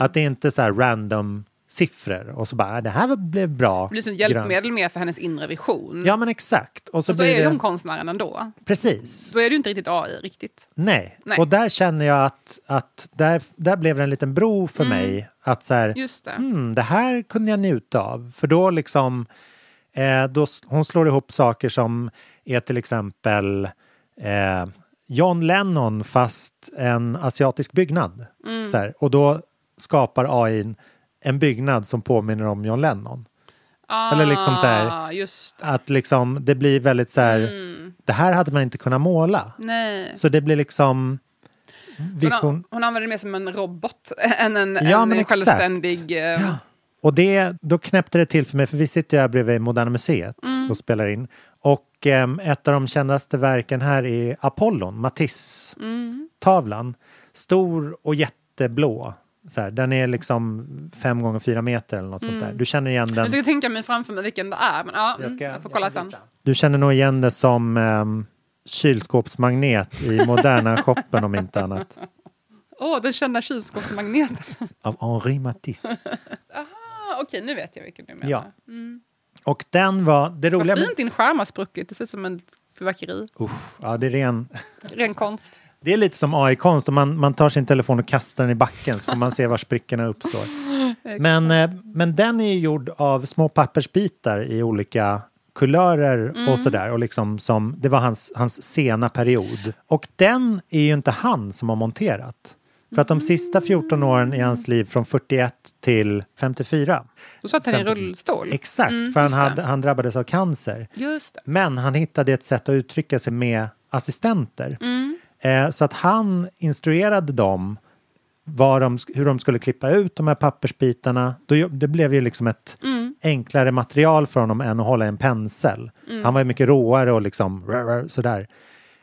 Att det inte är så här random siffror och så bara, "Ah, det här blev bra. Det blir som grönt." hjälpmedel mer för hennes inre vision. Ja, men exakt. Och så, och så blir är det... hon konstnären ändå. Precis. Då är ju inte riktigt AI riktigt. Nej. Nej. och där känner jag att, att där, där blev det en liten bro för mig. Att så här, Mm. Just det. hmm, det här kunde jag njuta av. För då liksom, eh, då, hon slår ihop saker som är till exempel eh, John Lennon fast en asiatisk byggnad. Mm. Så här, och då skapar AI en byggnad som påminner om John Lennon. Eller liksom så här- Ah. Att liksom, det blir väldigt så här, Mm. det här hade man inte kunnat måla. Nej. Så det blir liksom Hon, vision. hon använder det mer som en robot än en, Ja, en självständig... eh, Och det, då knäppte det till för mig, för vi sitter här bredvid Moderna Museet och spelar in. Och em, ett av de kändaste verken här är Apollon, Matisse-tavlan. Stor och jätteblå. Så här, den är liksom fem gånger fyra meter eller något sånt där. Du känner igen den. Jag ska tänka mig framför mig vilken det är. Men ja, jag, jag får kolla sen. Du känner nog igen det som um, kylskåpsmagnet i Moderna shoppen om inte annat. Åh, den kända kylskåpsmagneten. Av Henri Matisse. Okej, nu vet jag vilken du menar. Ja. Och den var, det roliga Vad fint din skärm har spruckit. Det ser ut som en fyrverkeri. Uff, ja, det är ren... Ren konst. Det är lite som AI-konst, man, man tar sin telefon och kastar den i backen så får man se var sprickorna uppstår. Men, eh, men den är gjord av små pappersbitar i olika kulörer och sådär. Och liksom som, det var hans, hans sena period. Och den är ju inte han som har monterat. För att de sista 14 åren i hans liv från 41 till 54. Då satt han i 50. rullstol. Exakt, Mm, för han, hade, han drabbades av cancer. Men han hittade ett sätt att uttrycka sig med assistenter. Mm. Eh, så att han instruerade dem de, hur de skulle klippa ut de här pappersbitarna. Då, det blev ju liksom ett Mm. enklare material för honom än att hålla en pensel. Mm. Han var ju mycket råare och liksom rör, rör, sådär.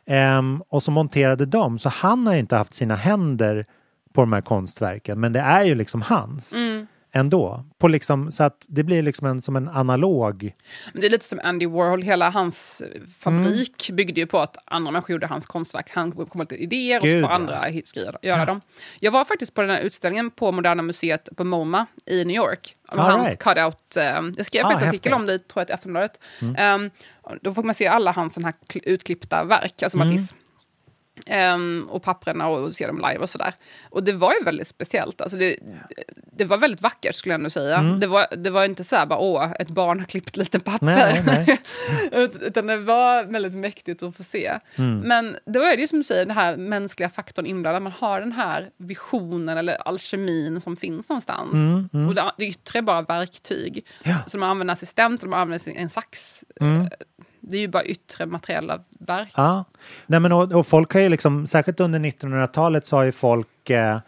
Ehm, och så monterade de, så han har ju inte haft sina händer på de här konstverken, men det är ju liksom hans Mm. Ändå. På liksom, så att det blir liksom en, som en analog Men det är lite som Andy Warhol, hela hans fabrik Mm. byggde ju på att andra människor gjorde hans konstverk. Han kom med lite idéer och Gud, så får andra skriva, göra dem. Jag var faktiskt på den här utställningen på Moderna Museet på MoMA i New York. Om All hans right. cutout, eh, jag skrev Ah, faktiskt en artikel om det, tror jag, i Aftonbladet. Mm. Um, då får man se alla hans här kl- utklippta verk, alltså Mm. Matisse. Ehm, och papperna och se dem live och sådär. Och det var ju väldigt speciellt. Alltså det, det var väldigt vackert skulle jag ändå säga. Mm. Det, var, det var inte så här bara, åh, ett barn har klippt lite papper. Nej, nej. Ut- Utan det var väldigt mäktigt att få se. Mm. Men då är det ju som du säger, den här mänskliga faktorn inblandad. Man har den här visionen eller alkemin som finns någonstans. Mm, mm. Och det, det yttre är bara verktyg. Så man använder assistent och man använder en sax. Mm. Det är ju bara yttre materiella verk. Ja, Nej, men och, och folk har ju liksom, särskilt under 1900-talet så har ju folk eh,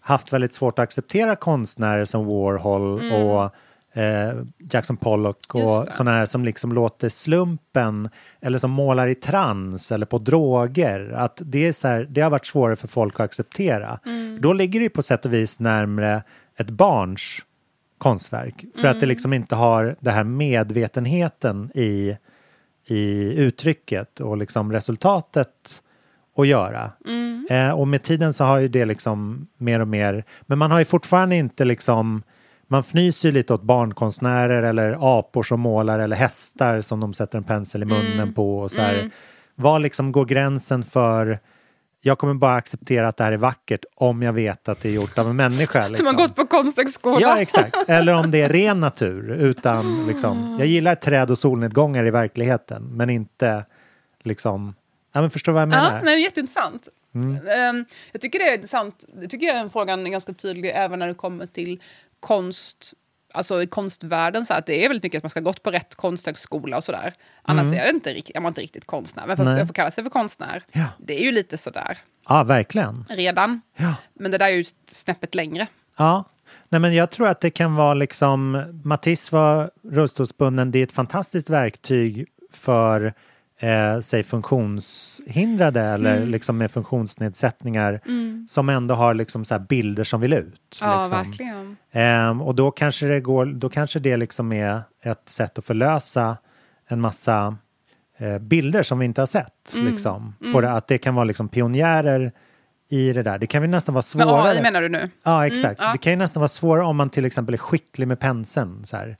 haft väldigt svårt att acceptera konstnärer som Warhol Mm. och eh, Jackson Pollock och sådana här som liksom låter slumpen eller som målar i trans eller på droger. Att det, är så här, det har varit svårare för folk att acceptera. Mm. Då ligger det ju på sätt och vis närmre ett barns konstverk. För att det Mm. liksom inte har det här medvetenheten i, i uttrycket och liksom resultatet att göra. Mm. Eh, och med tiden så har ju det liksom mer och mer, men man har ju fortfarande inte liksom, man fnyser ju lite åt barnkonstnärer eller apor som målar eller hästar som de sätter en pensel i munnen Mm. på och så här. Mm. Var liksom går gränsen för jag kommer bara acceptera att det här är vackert om jag vet att det är gjort av en människa. Som Liksom. har gått på konsthögskola. Ja, exakt. Eller om det är ren natur. Utan liksom, jag gillar träd och solnedgångar i verkligheten, men inte liksom... Ja, men förstår vad jag menar? Ja, men jätteintressant. Mm. Ehm, jag tycker det är intressant. Jag tycker den frågan är ganska tydlig även när det kommer till konst, alltså i konstvärlden. Så att det är väldigt mycket att man ska gått på rätt konsthögskola och sådär. Annars Mm. är, det inte, är man inte riktigt konstnär. Varför jag får kalla sig för konstnär? Ja. Det är ju lite sådär Ja, verkligen. redan. Ja. Men det där är ju snäppet längre. Ja. Nej, men jag tror att det kan vara liksom... Matisse var rullstolsbunden. Det är ett fantastiskt verktyg för eh, säg funktionshindrade eller Mm. liksom med funktionsnedsättningar Mm. som ändå har liksom så bilder som vill ut. Ja, liksom. verkligen. Ehm, och då kanske, det går, då kanske det liksom är ett sätt att förlösa en massa eh, bilder som vi inte har sett. Mm. Liksom. Mm. På det, att det kan vara liksom pionjärer i det där. Det kan ju nästan vara Med svårare. AI menar du nu? Ja, exakt. Mm, ja. Det kan ju nästan vara svårare om man till exempel är skicklig med penseln. Så, här.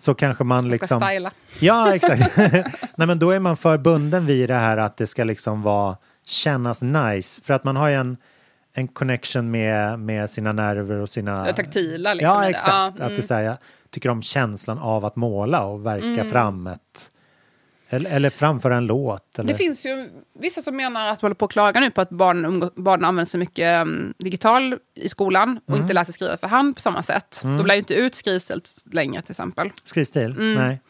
Så kanske man Jag ska liksom... styla. Ja, exakt. Nej, men då är man för bunden vid det här att det ska liksom vara kännas nice. För att man har ju en, en connection med, med sina nerver och sina... Det taktila liksom. Ja, det. exakt. Ja, Att mm. det, så här, jag tycker om känslan av att måla och verka Mm. fram ett... Eller, eller framföra en låt. Eller, Det finns ju vissa som menar att man håller på att klaga nu på att barn, umgå- barn använder så mycket um, digital i skolan och Mm. inte läser skriva för hand på samma sätt. Mm. De lär ju inte ut skrivstil längre till exempel. Skrivstil? Mm. Nej.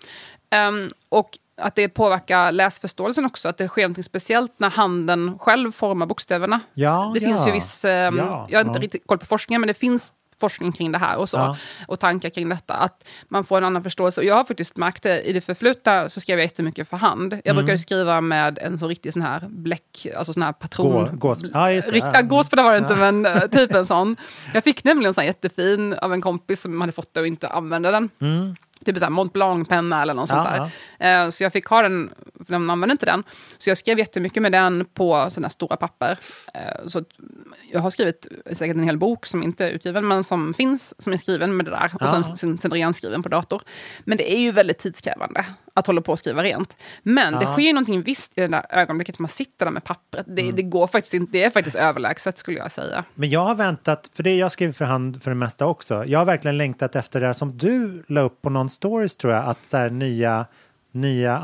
Ehm, och att det påverkar läsförståelsen också, att det sker något speciellt när handen själv formar bokstäverna. Ja, det ja. finns ju viss, ehm, Ja, jag har inte ja. riktigt koll på forskningen, men det finns forskning kring det här och så. Ja. Och tankar kring detta. Att man får en annan förståelse. Och jag har faktiskt märkt det, i det förflutna så skrev jag jättemycket för hand. Jag Mm. brukar ju skriva med en så riktig sån här bläck, alltså sån här patron. Gå- gås- just. Rikt, Ja. var det inte, Ja. men eh, typ en sån. Jag fick nämligen en sån här jättefin av en kompis som hade fått det och inte använde den. Mm. Typ sån här Mont Blanc-penna eller något sånt Ja, där. Eh, Så jag fick ha den, för de använde inte den. Så jag skrev jättemycket med den på sådana stora papper. Eh, Så jag har skrivit säkert en hel bok som inte är utgiven, men som finns, som är skriven med det där. Och Ja. sen, sen, sen renskriven på dator. Men det är ju väldigt tidskrävande att hålla på och skriva rent. Men det Ja. sker ju någonting visst i det där ögonblicket man sitter där med pappret. Det, Mm. det går faktiskt inte, det är faktiskt överlägset skulle jag säga. Men jag har väntat, för det jag skriver för hand för det mesta också. Jag har verkligen längtat efter det här som du la upp på någon stories tror jag, att så här nya, nya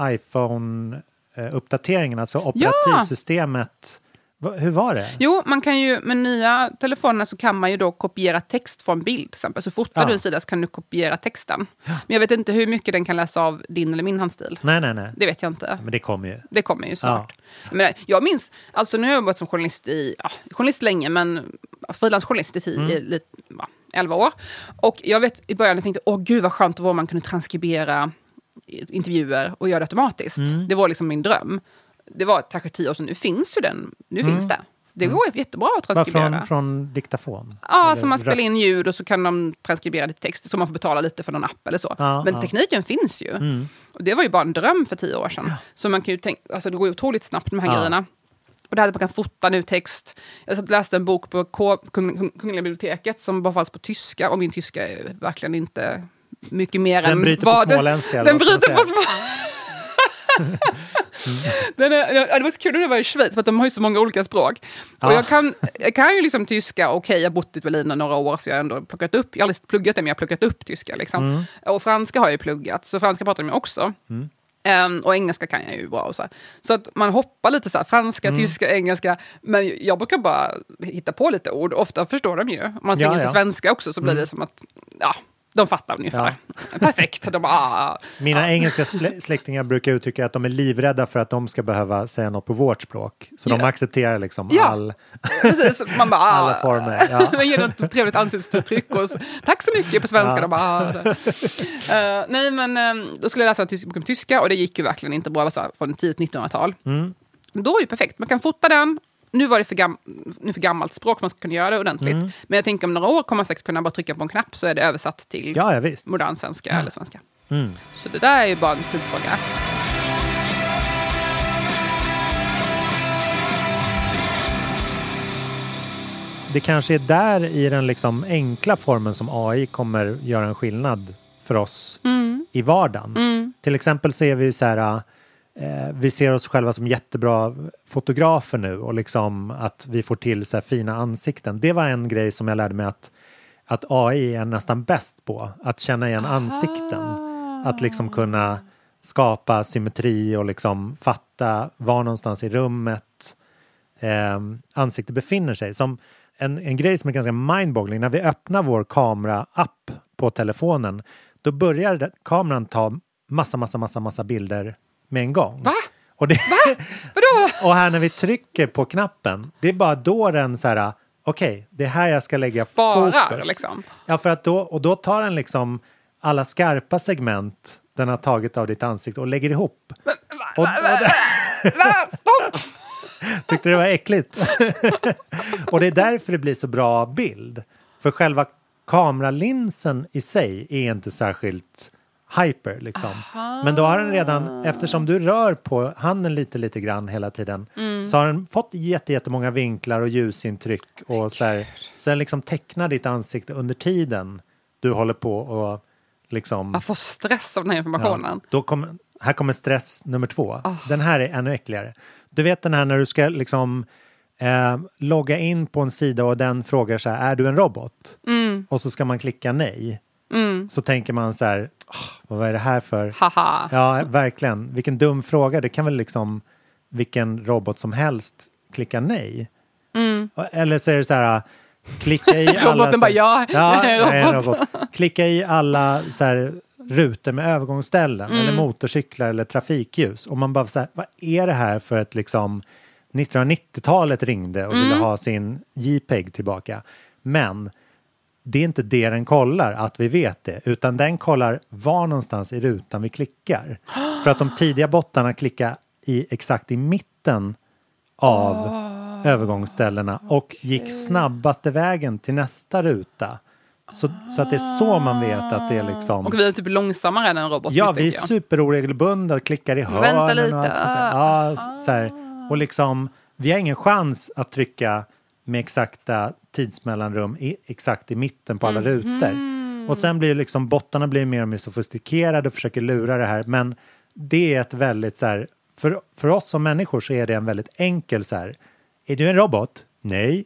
iPhone-uppdateringen, alltså operativsystemet. Va- Hur var det? Jo, man kan ju med nya telefoner så kan man ju då kopiera text från bild. Till exempel. Så fotar Ja. du en sida så kan du kopiera texten. Men jag vet inte hur mycket den kan läsa av din eller min handstil. Nej, nej, nej. Det vet jag inte. Men det kommer ju. Det kommer ju snart. Men jag minns, alltså nu har jag jobbat som journalist i, ja, journalist länge, men frilansjournalist i, tio, Mm. i lite, ja, 11 år. Och jag vet i början jag tänkte, åh gud vad skönt det var om man kunde transkribera intervjuer och göra det automatiskt. Mm. Det var liksom min dröm. Det var kanske tio år sedan, nu finns ju den, nu Mm. finns det. Det går jättebra att transkribera. från, från diktafon? Ja, Eller så man spelar in ljud och så kan de transkribera det till text, så man får betala lite för någon app eller så. Ja, Men ja. tekniken finns ju. Mm. Och det var ju bara en dröm för tio år sedan. Så man kan ju tänka, alltså det går ju otroligt snabbt de här Ja. grejerna. Och det här att man kan fota nu text. Jag läste en bok på K- Kung- Kung- Kungliga biblioteket som bara fanns på tyska och min tyska är verkligen inte mycket mer Den än bryter på småländska, Den bryter på säga? små... Den är, det var så kul när jag var i Schweiz, för att de har ju så många olika språk. Ja. Och jag kan, jag kan ju liksom tyska, okej, jag har bott i Berlin några år, så jag har ändå plockat upp, jag har aldrig pluggat det, men jag har plockat upp tyska. Liksom. Mm. Och franska har jag ju pluggat, så franska pratar de ju också. Mm. Ehm, och engelska kan jag ju bra. Och så, här. så att man hoppar lite så här, franska, Mm. tyska, engelska. Men jag brukar bara hitta på lite ord, ofta förstår de ju. Om man slänger Ja, till ja. svenska också så blir Mm. det som att, ja, De fattar ungefär. Perfekt. De bara, ah. Mina engelska slä- släktingar brukar uttrycka att de är livrädda för att de ska behöva säga något på vårt språk. Så de Ja. accepterar liksom Ja. all... Precis, man bara, ah. Alla former, ja. Man ger något trevligt ansiktsuttryck och så, tack så mycket på svenska. Ja. De bara, ah. Eh, nej, men eh, då skulle jag läsa en tysk tyska och det gick ju verkligen inte bra. Det var så här från tidigt 1900-tal. Mm. Då är det perfekt. Man kan fota den. Nu var det för, gam nu för gammalt språk, man ska kunna göra det ordentligt. Mm. Men jag tänker om några år kommer man säkert kunna bara trycka på en knapp så är det översatt till Ja, ja modern svenska eller svenska. Mm. Så det där är ju bara en tidsfråga. Det kanske är där i den liksom enkla formen som AI kommer göra en skillnad för oss Mm. i vardagen. Mm. Till exempel så är vi så här, eh, vi ser oss själva som jättebra fotografer nu och liksom att vi får till så fina ansikten. Det var en grej som jag lärde mig att, att AI är nästan bäst på, att känna igen ansikten. Att liksom kunna skapa symmetri och liksom fatta var någonstans i rummet eh, ansiktet befinner sig. Som en, en grej som är ganska mindboggling, när vi öppnar vår kamera-app på telefonen, då börjar kameran ta massa, massa, massa, massa bilder med en gång. Va? Och, det, Vadå? och här när vi trycker på knappen, det är bara då den så här, okej, det är här jag ska lägga Sparar fokus. liksom. Ja, för att då, och då tar den liksom alla skarpa segment den har tagit av ditt ansikte och lägger ihop. Och, och, Va? Tyckte det var äckligt. och det är därför det blir så bra bild. För själva kameralinsen i sig är inte särskilt hyper liksom. Men då har den redan, eftersom du rör på handen lite, lite grann hela tiden, Mm. så har den fått jätte, jättemånga vinklar och ljusintryck och så här, så den liksom tecknar ditt ansikte under tiden du håller på och liksom Jag får stress av den här informationen. Ja, då kommer, här kommer stress nummer två. Ah. Den här är ännu äckligare. Du vet den här när du ska liksom eh, logga in på en sida och den frågar så här, är du en robot? Mm. Och så ska man klicka nej. Mm. Så tänker man så här, "Åh, vad är det här för? Haha. Ja, verkligen. Vilken dum fråga. Det kan väl liksom vilken robot som helst klicka nej. Mm. Eller så är det så här, klicka i alla... Roboten bara, ja, ja en robot. Klicka i alla så här, rutor med övergångsställen Mm. eller motorcyklar eller trafikljus. Och man bara så här, vad är det här för ett liksom 1990-talet ringde och ville Mm. ha sin JPEG tillbaka. Men det är inte det den kollar, att vi vet det, utan den kollar var någonstans i rutan vi klickar. För att de tidiga bottarna klickar i exakt i mitten av övergångsställena och gick snabbaste vägen till nästa ruta. Så, så att det är så man vet att det är liksom... Och vi är typ långsammare än en robot Ja, vi är jag. superoregelbundna, klickar i hörnen vänta lite. och allt sånt där. Ja, s- så här. Och liksom, vi har ingen chans att trycka med exakta tidsmellanrum i, exakt i mitten på alla Mhm. rutor. Och sen blir liksom bottarna blir mer och mer sofistikerade och försöker lura det här. Men det är ett väldigt så här, för, för oss som människor så är det en väldigt enkel så här, är du en robot? Nej.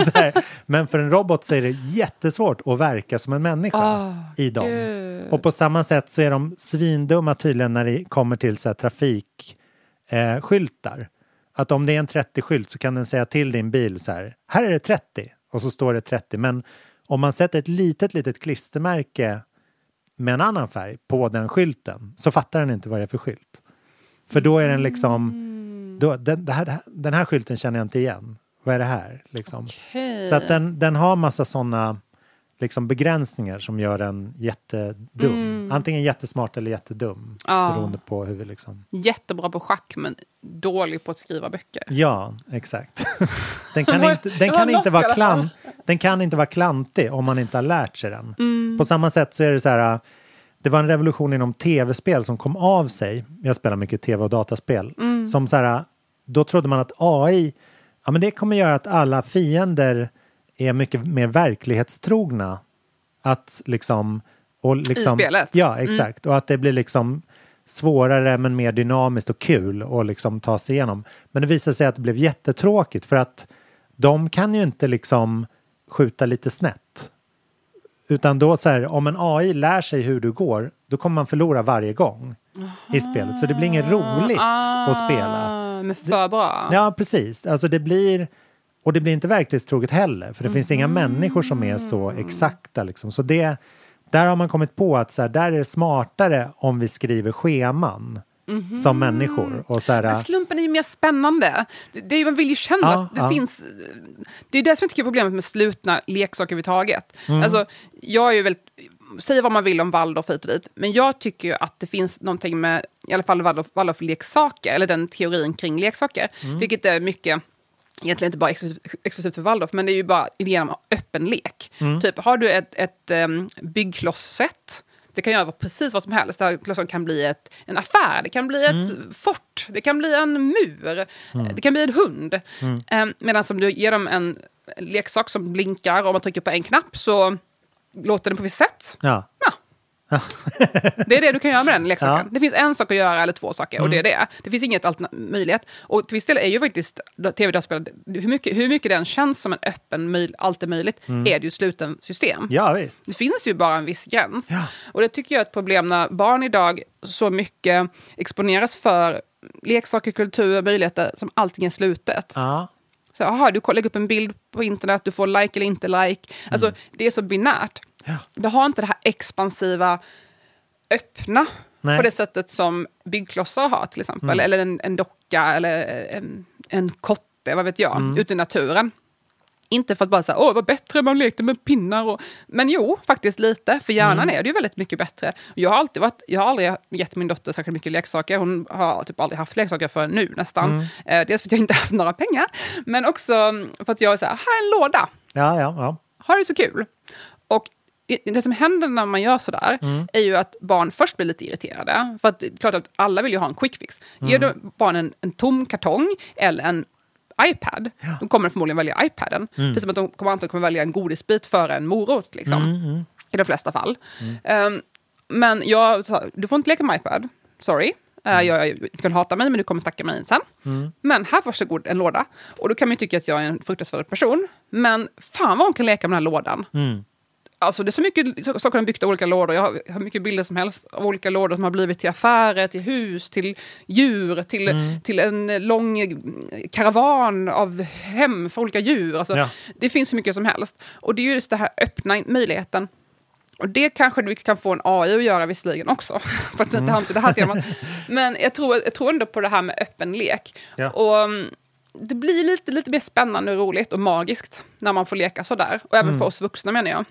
Men för en robot så är det jättesvårt att verka som en människa Ah, i dem. gud. Och på samma sätt så är de svindumma tydligen när det kommer till så här trafikskyltar. Eh, skyltar. Att om det är en 30-skylt så kan den säga till din bil så här, här är det 30 och så står det 30. Men om man sätter ett litet, litet klistermärke med en annan färg på den skylten så fattar den inte vad det är för skylt. För då är den liksom, då, den, här, den här skylten känner jag inte igen. Vad är det här? Liksom. Okej. Så att den, den har massa sådana liksom begränsningar som gör den jättedum. Mm. Antingen jättesmart eller jättedum. Ja. Beroende på hur vi liksom... Jättebra på schack men dålig på att skriva böcker. Ja, exakt. Den kan inte, den kan inte vara klant, den kan inte vara klantig om man inte har lärt sig den. Mm. På samma sätt så är det så här, det var en revolution inom tv-spel som kom av sig. Jag spelar mycket tv och dataspel. Mm. Som så här, då trodde man att AI, ja men det kommer göra att alla fiender är mycket mer verklighetstrogna. Att liksom... Och liksom spelet. Ja, Mm. exakt. Och att det blir liksom svårare men mer dynamiskt och kul att liksom ta sig igenom. Men det visade sig att det blev jättetråkigt för att de kan ju inte liksom skjuta lite snett. Utan då så här, om en AI lär sig hur du går, då kommer man förlora varje gång i spelet. Så det blir inget roligt att spela. Ah, Men för bra. Ja, precis. Alltså det blir, och det blir inte verklighetstroget heller, för det finns inga Mhm. människor som är så exakta liksom. Så det, där har man kommit på att så här, där är det smartare om vi skriver scheman som människor. Och så här, Men slumpen är ju mer spännande. Det, det, man vill ju känna Ja, att det ja. finns... Det är det som jag tycker är problemet med slutna leksaker överhuvudtaget. Mm. Alltså, jag är ju väldigt... Säg vad man vill om Waldorf hit och dit, men jag tycker ju att det finns någonting med, i alla fall Waldorf, Waldorf-leksaker, eller den teorin kring leksaker, Mm. vilket är mycket egentligen inte bara exklusivt, för Waldorf, men det är ju bara idén om öppen lek. Mm. Typ, har du ett, ett um, byggklossset, det kan göra precis vad som helst. Det här klossan kan bli ett, en affär, det kan bli ett Mm. fort, det kan bli en mur, det kan bli en hund. Um, Medan om du ger dem en leksak som blinkar och man trycker på en knapp så låter den på visst sätt. ja. Det är det du kan göra med den leksaken. Ja. Det finns en sak att göra eller två saker och det är det. Det finns inget möjlighet. Och till viss del är ju faktiskt tv-dataspel, hur mycket, hur mycket den känns som en öppen, möj, allt är möjligt, är det ju sluten system. ja, visst. Det finns ju bara en viss gräns. Och det tycker jag är ett problem när barn idag så mycket exponeras för leksaker, kultur, möjligheter som allting är slutet. Ja. Så, aha, du lägger upp en bild på internet, du får like eller inte like. Alltså, Det är så binärt. Du har inte det här expansiva, öppna Nej. på det sättet som byggklossar har till exempel. Eller en, en docka eller en, en kotte, vad vet jag, ute i naturen. Inte för att bara säga, åh vad bättre man lekte med pinnar. Och... Men jo, faktiskt lite. För hjärnan är det ju väldigt mycket bättre. Jag har, alltid varit, jag har aldrig gett min dotter särskilt mycket leksaker. Hon har typ aldrig haft leksaker för nu nästan. Eh, dels för att jag inte haft några pengar. Men också för att jag är så här, här är en låda. Ja, ja, ja. Har det så kul. Och det- som händer när man gör sådär är ju att barn först blir lite irriterade. För att det är klart att alla vill ju ha en quick fix. Ger du barnen en tom kartong eller en iPad, de kommer förmodligen välja iPaden. Precis som att de kommer antagligen kommer välja en godisbit före en morot. Liksom. I de flesta fall. Ehm, men jag sa, du får inte leka med iPad. Sorry. Uh, jag, du kan hata mig, men du kommer tacka mig sen. Men här, varsågod, en låda. Och då kan man ju tycka att jag är en fruktansvärd person. Men fan vad hon kan leka med den här lådan. Alltså det är så mycket så- saker de byggt av olika lådor. Jag har, jag har mycket bilder som helst av olika lådor som har blivit till affärer, till hus, till djur, till, till en lång karavan av hem för olika djur. Alltså, Ja. Det finns så mycket som helst. Och det är just det här öppna möjligheten. Och det kanske vi kan få en AI att göra visserligen också. för att det har inte det här temat. Men jag tror, jag tror ändå på det här med öppen lek. Ja. Och mm, det blir lite, lite mer spännande och roligt och magiskt när man får leka sådär. Och även för oss vuxna menar jag.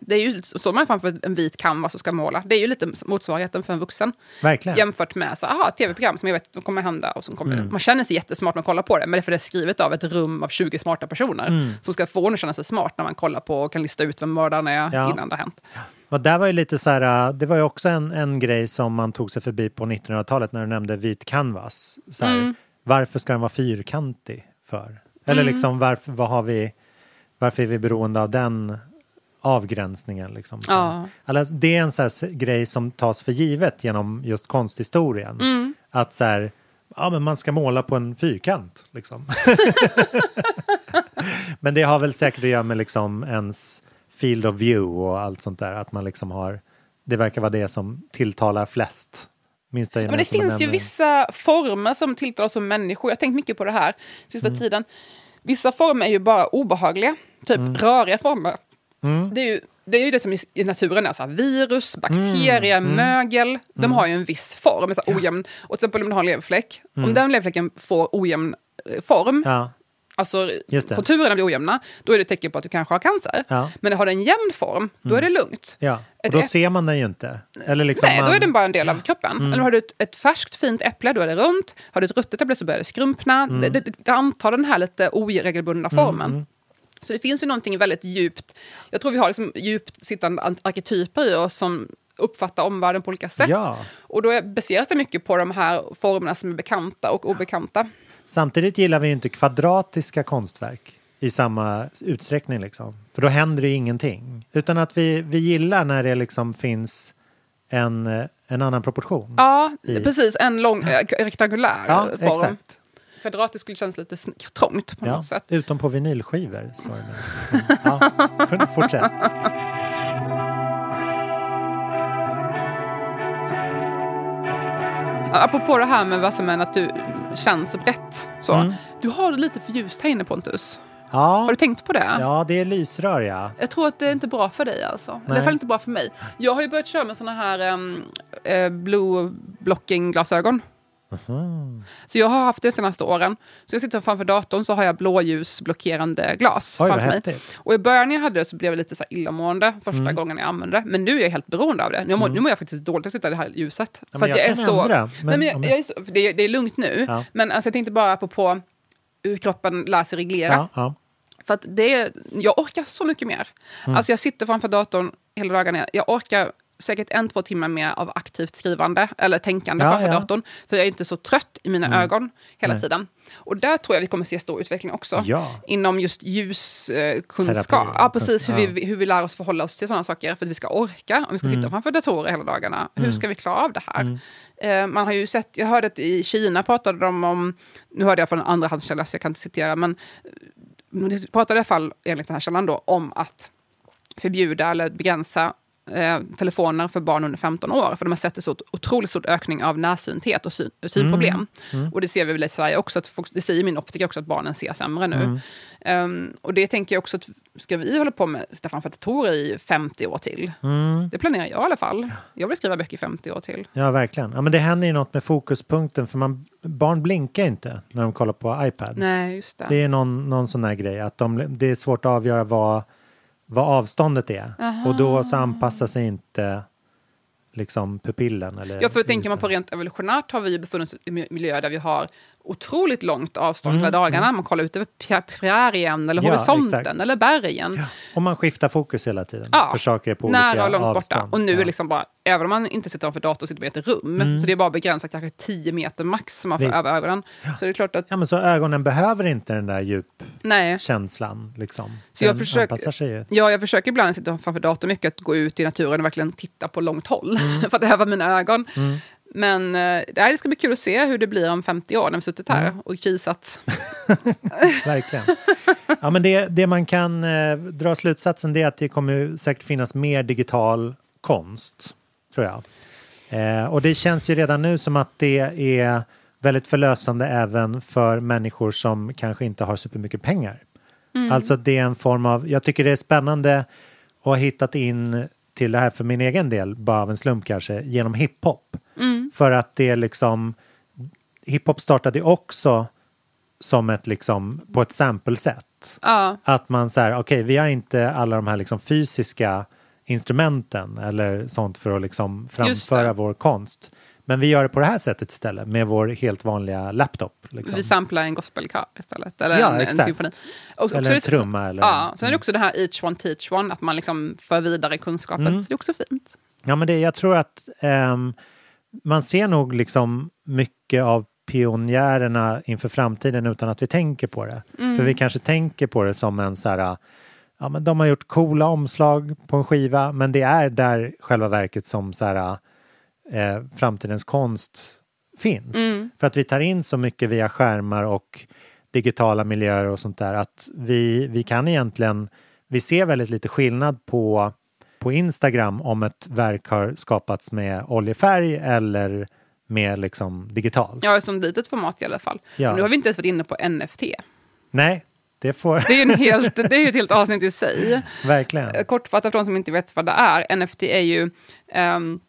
Det är ju så man framför en vit canvas och ska måla. Det är ju lite motsvarigheten för en vuxen. Verkligen. Jämfört med så, aha, tv-program som jag vet kommer hända. Och som kommer, Man känner sig jättesmart när man kollar på det, men det är för det är skrivet av ett rum av 20 smarta personer. Som ska få en att känna sig smart när man kollar på och kan lista ut vem mördaren är Ja. innan det har hänt. Och där var ju lite så här, det var ju också en, en grej som man tog sig förbi på 1900-talet när du nämnde vit canvas. Så här, Mm. Varför ska den vara fyrkantig för? Eller Mm. liksom varför, vad har vi, varför är vi beroende av den avgränsningen? Liksom? Ja. Alltså, det är en så här grej som tas för givet genom just konsthistorien. Mm. Att så här, ja men man ska måla på en fyrkant. Liksom. men det har väl säkert att göra med liksom ens field of view och allt sånt där. Att man liksom har, det verkar vara det som tilltalar flest. Minsta Men det finns ju vissa former som tilltalar oss som människor. Jag har tänkt mycket på det här sista tiden. Vissa former är ju bara obehagliga, typ röriga former. Det, är ju, det är ju det som i, naturen är, så här, virus, bakterier, mögel. De har ju en viss form, så här, ojämn. Och till exempel om du har en leverfläck, om den leverfläcken får ojämn eh, form, Ja, alltså konturerna blir ojämna, då är det ett tecken på att du kanske har cancer. Ja. Men har den jämn form, då är det lugnt. ja. och då ser man den ju inte. Eller liksom Nej, man, då är den bara en del av kroppen. Eller har du ett, ett färskt fint äpple, då är det runt. Har du ett ruttet äpple så börjar det skrumpna. Det, det, det antar den här lite oregelbundna formen. Så det finns ju någonting väldigt djupt. Jag tror vi har liksom djupt sittande an- arketyper i oss som uppfattar omvärlden på olika sätt. Ja. Och då baseras det mycket på de här formerna som är bekanta och obekanta. Samtidigt gillar vi inte kvadratiska konstverk i samma utsträckning. Liksom. För då händer det ju ingenting. Utan att vi, vi gillar när det liksom finns en, en annan proportion. Ja, I- precis. En lång eh, rektangulär Ja, form. exakt. Kvadratisk skulle kännas lite trångt på Ja, något sätt. utom på vinylskivor. slår det mig. Mm. Ja, fortsätt. Apropå det här med vad som är att du känns brett. Så. Mm. Du har det lite för ljust här inne Pontus. Ja, Har du tänkt på det? ja det är lysrör ja. Jag tror att det är inte bra för dig alltså. Eller I Nej. alla fall inte bra för mig. Jag har ju börjat köra med såna här um, eh, blue blocking glasögon. Så jag har haft det de senaste åren. Så jag sitter framför datorn så har jag blåljusblockerande glas Oj, framför mig. häftigt. Och i början när jag hade det så blev jag lite så illamående första Mm. gången jag använde det. Men nu är jag helt beroende av det. Nu mår, nu mår jag faktiskt dåligt att sitta i det här ljuset. Ja, för jag jag, är så... ändra, Nej, men men jag, jag är så det, är- det är lugnt nu. Ja. Men alltså, jag tänkte bara på, på hur kroppen lär sig reglera. Ja. För att det är, jag orkar så mycket mer. Mm. Alltså jag sitter framför datorn hela dagarna. Jag orkar säkert en, två timmar mer av aktivt skrivande eller tänkande Ja, framför ja. datorn. För jag är inte så trött i mina Mm. ögon hela Nej. tiden. Och där tror jag vi kommer se stor utveckling också. Ja. Inom just ljuskunskap. Terapi, ja, precis. Hur, vi, hur vi lär oss förhålla oss till sådana saker. För att vi ska orka. Om vi ska sitta Mm. framför datorer hela dagarna. Hur Mm. ska vi klara av det här? Mm. Eh, man har ju sett, jag hörde att i Kina pratade de om, nu hörde jag från en andrahandskälla så jag kan inte citera, men eh, de pratade i alla fall enligt den här källan då om att förbjuda eller begränsa eh, telefoner för barn under 15 år. För de har sett en så otroligt stor ökning av närsynthet och syn, synproblem. Mm. Mm. Och det ser vi väl i Sverige också, att folk, det säger min optiker också, att barnen ser sämre nu. Mm. Ehm, och det tänker jag också, att ska vi hålla på med sitta framför datorer i 50 år till? Mm. Det planerar jag i alla fall. Jag vill skriva böcker i 50 år till. Ja, verkligen. Ja, men det händer ju något med fokuspunkten för man, barn blinkar inte när de kollar på iPad. Nej, just det. Det är någon, någon sån där grej att de, det är svårt att avgöra vad, vad avståndet är. Aha. Och då så anpassar sig inte liksom pupillen. Eller Ja, för tänker man på rent evolutionärt har vi befunnit oss i mi- miljöer där vi har otroligt långt avstånd Mm, hela dagarna. Man kollar ut över prärien eller Ja, horisonten exakt. eller bergen. Och man skiftar fokus hela tiden. Ja, För saker på olika Nära och långt avstånd. borta. Och nu ja. är liksom bara, även om man inte sitter framför datorn, sitter man i ett rum. Mm. Så det är bara begränsat kanske 10 meter max som man får Visst. över ögonen. Så det är klart att, Ja, men så ögonen behöver inte den där djupkänslan. Liksom. Så jag Den försöker-. Ja, jag försöker ibland sitta framför datorn mycket, att gå ut i naturen och verkligen titta på långt håll. Mm. för att öva mina ögon. Mm. Men eh, det ska bli kul att se hur det blir om 50 år när vi suttit här Mm. och kisat. Verkligen. Ja, men det, det man kan eh, dra slutsatsen det är att det kommer säkert finnas mer digital konst, tror jag. Eh, och det känns ju redan nu som att det är väldigt förlösande även för människor som kanske inte har supermycket pengar. Mm. Alltså det är en form av, jag tycker det är spännande att ha hittat in till det här för min egen del, bara av en slump kanske, genom hiphop. Mm. För att det är liksom, hiphop startade också som ett liksom, på ett sample-sätt. Ja, Att man säger, okej, vi har inte alla de här liksom fysiska instrumenten eller sånt för att liksom framföra vår konst. Men vi gör det på det här sättet istället med vår helt vanliga laptop. Liksom. vi samplar en gospelkör istället. Eller Ja, en, en symfoni. Och, Eller en trumma eller- Ja, sen är det också det här each one teach one, att man liksom för vidare kunskapen. Mm. Så det är också fint. Ja, men det, jag tror att ehm, man ser nog liksom mycket av pionjärerna inför framtiden utan att vi tänker på det. Mm. För vi kanske tänker på det som en så här, ja men de har gjort coola omslag på en skiva men det är där själva verket som så här, eh, framtidens konst finns. Mm. För att vi tar in så mycket via skärmar och digitala miljöer och sånt där att vi, vi kan egentligen, vi ser väldigt lite skillnad på på Instagram om ett verk har skapats med oljefärg eller med liksom digitalt. Ja, som litet format i alla fall. Ja. Nu har vi inte ens varit inne på NFT. Nej, det får Det är, en helt, det är ju ett helt avsnitt i sig. verkligen. Kortfattat för de som inte vet vad det är. NFT är ju ehm,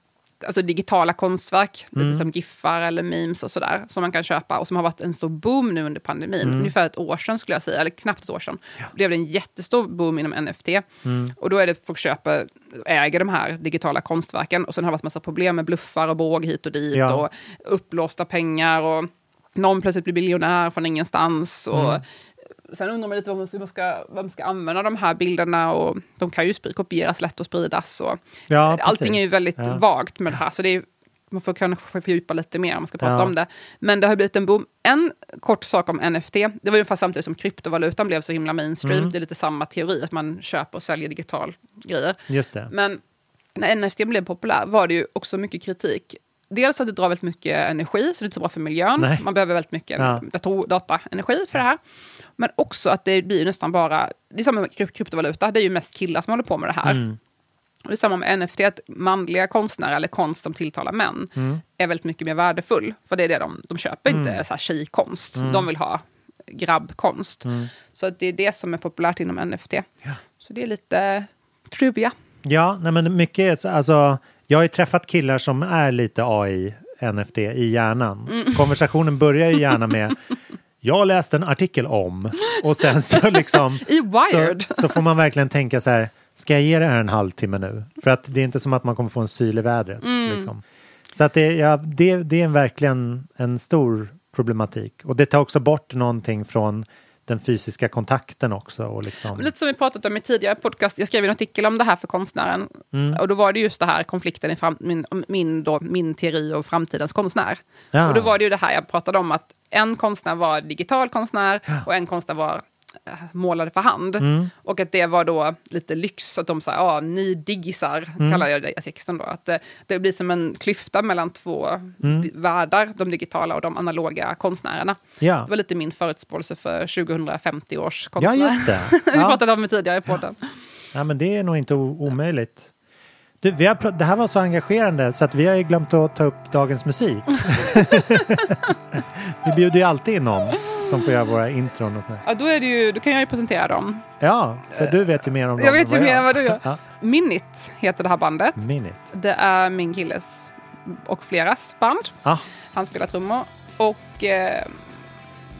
alltså digitala konstverk, Mm. lite som giffar eller memes och sådär, som man kan köpa och som har varit en stor boom nu under pandemin. Mm. Ungefär ett år sedan skulle jag säga, eller knappt ett år sedan, blev det en jättestor boom inom NFT. Mm. Och då är det folk köper, äger de här digitala konstverken och sen har det varit massa problem med bluffar och båg hit och dit Ja. och uppblåsta pengar och någon plötsligt blir miljonär från ingenstans. Och Mm. Sen undrar man lite vad man ska, vad man ska, använda de här bilderna och de kan ju kopieras lätt och spridas. Och Ja, allting är ju väldigt Ja. vagt med det här, så det är, man får kanske fördjupa lite mer om man ska prata Ja. om det. Men det har blivit en boom. En kort sak om NFT, det var ungefär samtidigt som kryptovalutan blev så himla mainstream. Mm. Det är lite samma teori, att man köper och säljer digital grejer. Just det. Men när NFT blev populär var det ju också mycket kritik. Dels att det drar väldigt mycket energi, så det är inte så bra för miljön. Nej. Man behöver väldigt mycket Ja. dator, dataenergi för det här. Men också att det blir nästan bara, det är samma med kryp- kryptovaluta, det är ju mest killar som håller på med det här. Mm. Och det är samma med NFT, att manliga konstnärer eller konst som tilltalar män Mm. är väldigt mycket mer värdefull. För det är det de, de köper, inte Mm. så här tjejkonst. Mm. De vill ha grabbkonst. Mm. Så att det är det som är populärt inom NFT. Så det är lite trivia. Ja, nej men mycket är så- alltså, jag har ju träffat killar som är lite AI, NFT i hjärnan. Mm. Konversationen börjar ju gärna med jag läste en artikel om och sen så liksom I Wired. så, så får man verkligen tänka så här, ska jag ge det här en halvtimme nu? För att det är inte som att man kommer få en syl i vädret. Mm. Liksom. Så att det, ja, det, det är verkligen en stor problematik. Och det tar också bort någonting från den fysiska kontakten också. Och liksom, Lite som vi pratat om i tidigare podcast, jag skrev en artikel om det här för konstnären. Mm. Och då var det just det här konflikten i fram, min, min, då, min teori och framtidens konstnär. Ja. Och då var det ju det här jag pratade om, att en konstnär var digital konstnär och en konstnär var målade för hand. Mm. Och att det var då lite lyx, att de sa, ja, ni diggisar, Mm. kallar jag det i texten då. Att det, det blir som en klyfta mellan två Mm. världar, de digitala och de analoga konstnärerna. Ja. Det var lite min förutspåelse för 2050 års konstnär. Ja, just det. Vi Ja. pratade om det tidigare i podden. Ja, men det är nog inte omöjligt. Du, vi har, det här var så engagerande så att vi har ju glömt att ta upp dagens musik. vi bjuder ju alltid in någon som får göra våra intron. Och. Ja, då, är det ju, då kan jag ju presentera dem. ja, för du vet ju mer om dem Jag vet ju mer än vad du gör. Ja. Minit heter det här bandet. Minit. Det är min killes och fleras band. Ah, Han spelar trummor. Och eh,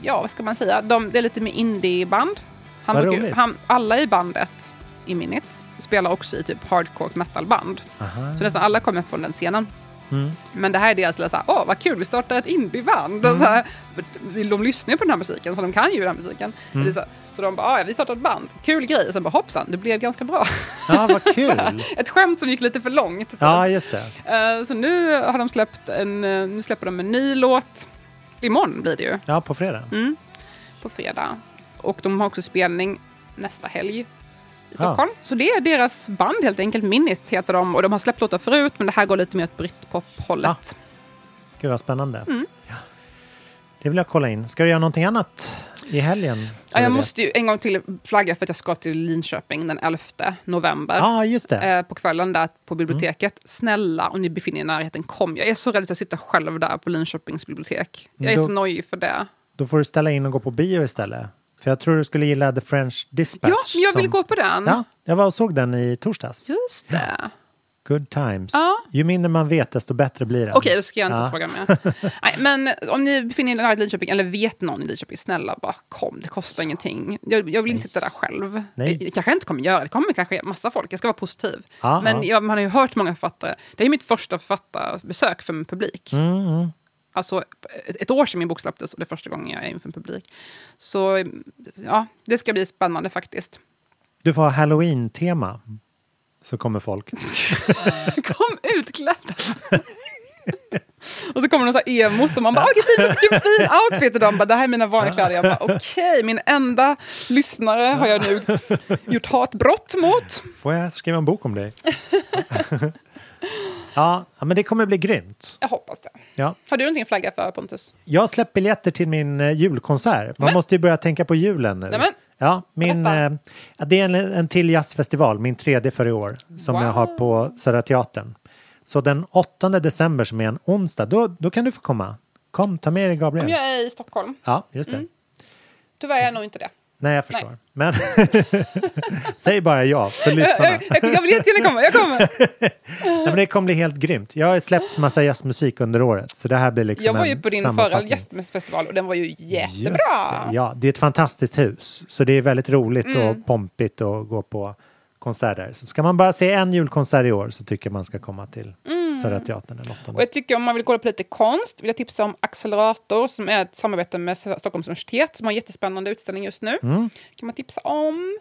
ja, vad ska man säga? De, det är lite mer indieband. Han Vad brukar- roligt. han, alla i bandet i Minit spelar också i typ hardcore metalband. aha. Så nästan alla kommer från den scenen. Mm. Men det här är deras lilla såhär, åh vad kul, vi startar ett indieband. Och så här, de lyssnar ju på den här musiken, så de kan ju den här musiken. Mm. Så, så de bara, "Ah, ja, vi startar ett band, kul grej. Och sen bara hoppsan, det blev ganska bra. Ja, vad kul. här, ett skämt som gick lite för långt. Ja, just det. Eh, så nu har de släppt en, eh, nu släpper de en ny låt. Imorgon blir det ju, Ja, på fredag. Mm. på fredag. Och de har också spelning nästa helg i Stockholm. Så det är deras band helt enkelt, Minit heter de. Och de har släppt låtar förut, men det här går lite mer åt britpop-hållet. Gud vad spännande. Mm. Ja. Det vill jag kolla in. Ska du göra någonting annat i helgen? Ja, jag måste ju en gång till flagga för att jag ska till Linköping den 11 november. Ja, just det. Eh, på kvällen där på biblioteket. Snälla, om ni befinner er i närheten, kom. Jag är så rädd att jag sitter själv där på Linköpings bibliotek. Jag är Då- så nojig för det. Då får du ställa in och gå på bio istället. För jag tror du skulle gilla The French Dispatch. Ja, men jag vill som- gå på den. Ja, jag var och såg den i torsdags. Just det. Good times. Ja. Ju mindre man vet, desto bättre blir det. Okej, då ska jag inte Ja. fråga mer. Nej, men om ni befinner er nära Linköping, eller vet någon i Linköping, snälla bara kom. Det kostar ingenting. Jag, jag vill inte sitta där själv. Nej. Jag, jag kanske inte kommer göra det. Kommer kanske massa folk. Jag ska vara positiv. Ja, men ja. Jag, man har ju hört många författare. Det är mitt första författarbesök för en publik. Mm, mm. Alltså ett, år sedan min bok släpptes och det är första gången jag är inför en publik. Så ja, det ska bli spännande faktiskt. Du får ha halloween-tema. Så kommer folk. Kom utklädda! och så kommer någon så här emo som man bara, vilken fin, fin outfit! Och de bara, det här är mina vanliga kläder. Jag bara, okej, min enda lyssnare har jag nu gjort hatbrott mot. Får jag skriva en bok om dig? ja, men det kommer bli grymt. Jag hoppas det. Ja. Har du någonting att flagga för Pontus? Jag har släppt biljetter till min eh, julkonsert. Man Nämen. måste ju börja tänka på julen nu. Nämen. Ja, min, eh, det är en, en till jazzfestival, min tredje för i år, som Wow. jag har på Södra Teatern. Så den 8 december som är en onsdag, då, då kan du få komma. Kom, ta med dig Gabriel. Om jag är i Stockholm. Ja, just det. Mm. Tyvärr är jag nog inte det. Nej, jag förstår. Men säg bara ja för lyssnarna. jag, jag vill jättegärna komma, jag kommer. Nej, men det kommer bli helt grymt. Jag har släppt massa jazzmusik under året, så det här blir liksom Jag var ju på din förra gästfestival och den var ju jättebra. det. Ja, det är ett fantastiskt hus. Så det är väldigt roligt Mm. och pompigt att gå på konserter. Så ska man bara se en julkonsert i år så tycker jag man ska komma till Mm. Södra Teatern den Och jag tycker om man vill kolla på lite konst vill jag tipsa om Accelerator som är ett samarbete med Stockholms universitet som har en jättespännande utställning just nu. Mm. kan man tipsa om.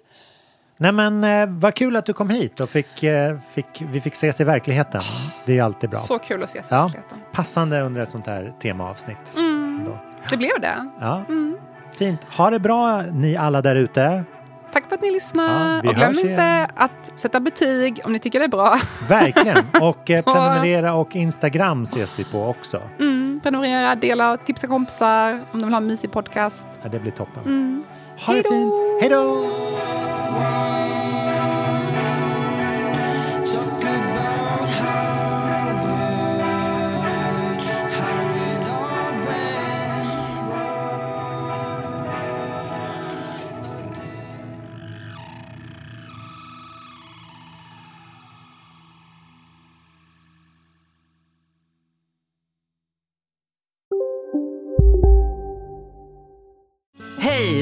Nej men eh, vad kul att du kom hit och fick, eh, fick, vi fick ses i verkligheten. Det är alltid bra. Så kul att ses i Ja, verkligheten. passande under ett sånt här temaavsnitt. Mm. Det blev det. Ja, Mm. fint. Ha det bra ni alla där ute. Tack för att ni lyssnar. Ja, och glöm inte igen. att sätta betyg om ni tycker det är bra. Verkligen. Och eh, prenumerera och Instagram ses vi på också. Mm. Prenumerera, dela, tipsa kompisar om de vill ha en mysig podcast. Ja, det blir toppen. Mm. Ha det Hej då! fint. Hej då!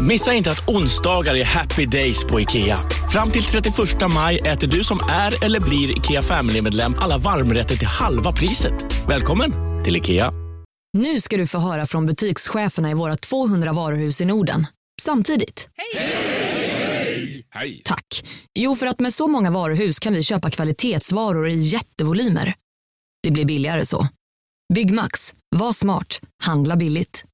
Missa inte att onsdagar är happy days på IKEA. Fram till 31 maj äter du som är eller blir IKEA Family-medlem alla varmrätter till halva priset. Välkommen till IKEA. Nu ska du få höra från butikscheferna i våra 200 varuhus i Norden. Samtidigt. Hej! Tack. Jo, för att med så många varuhus kan vi köpa kvalitetsvaror i jättevolymer. Det blir billigare så. Byggmax. Var smart. Handla billigt.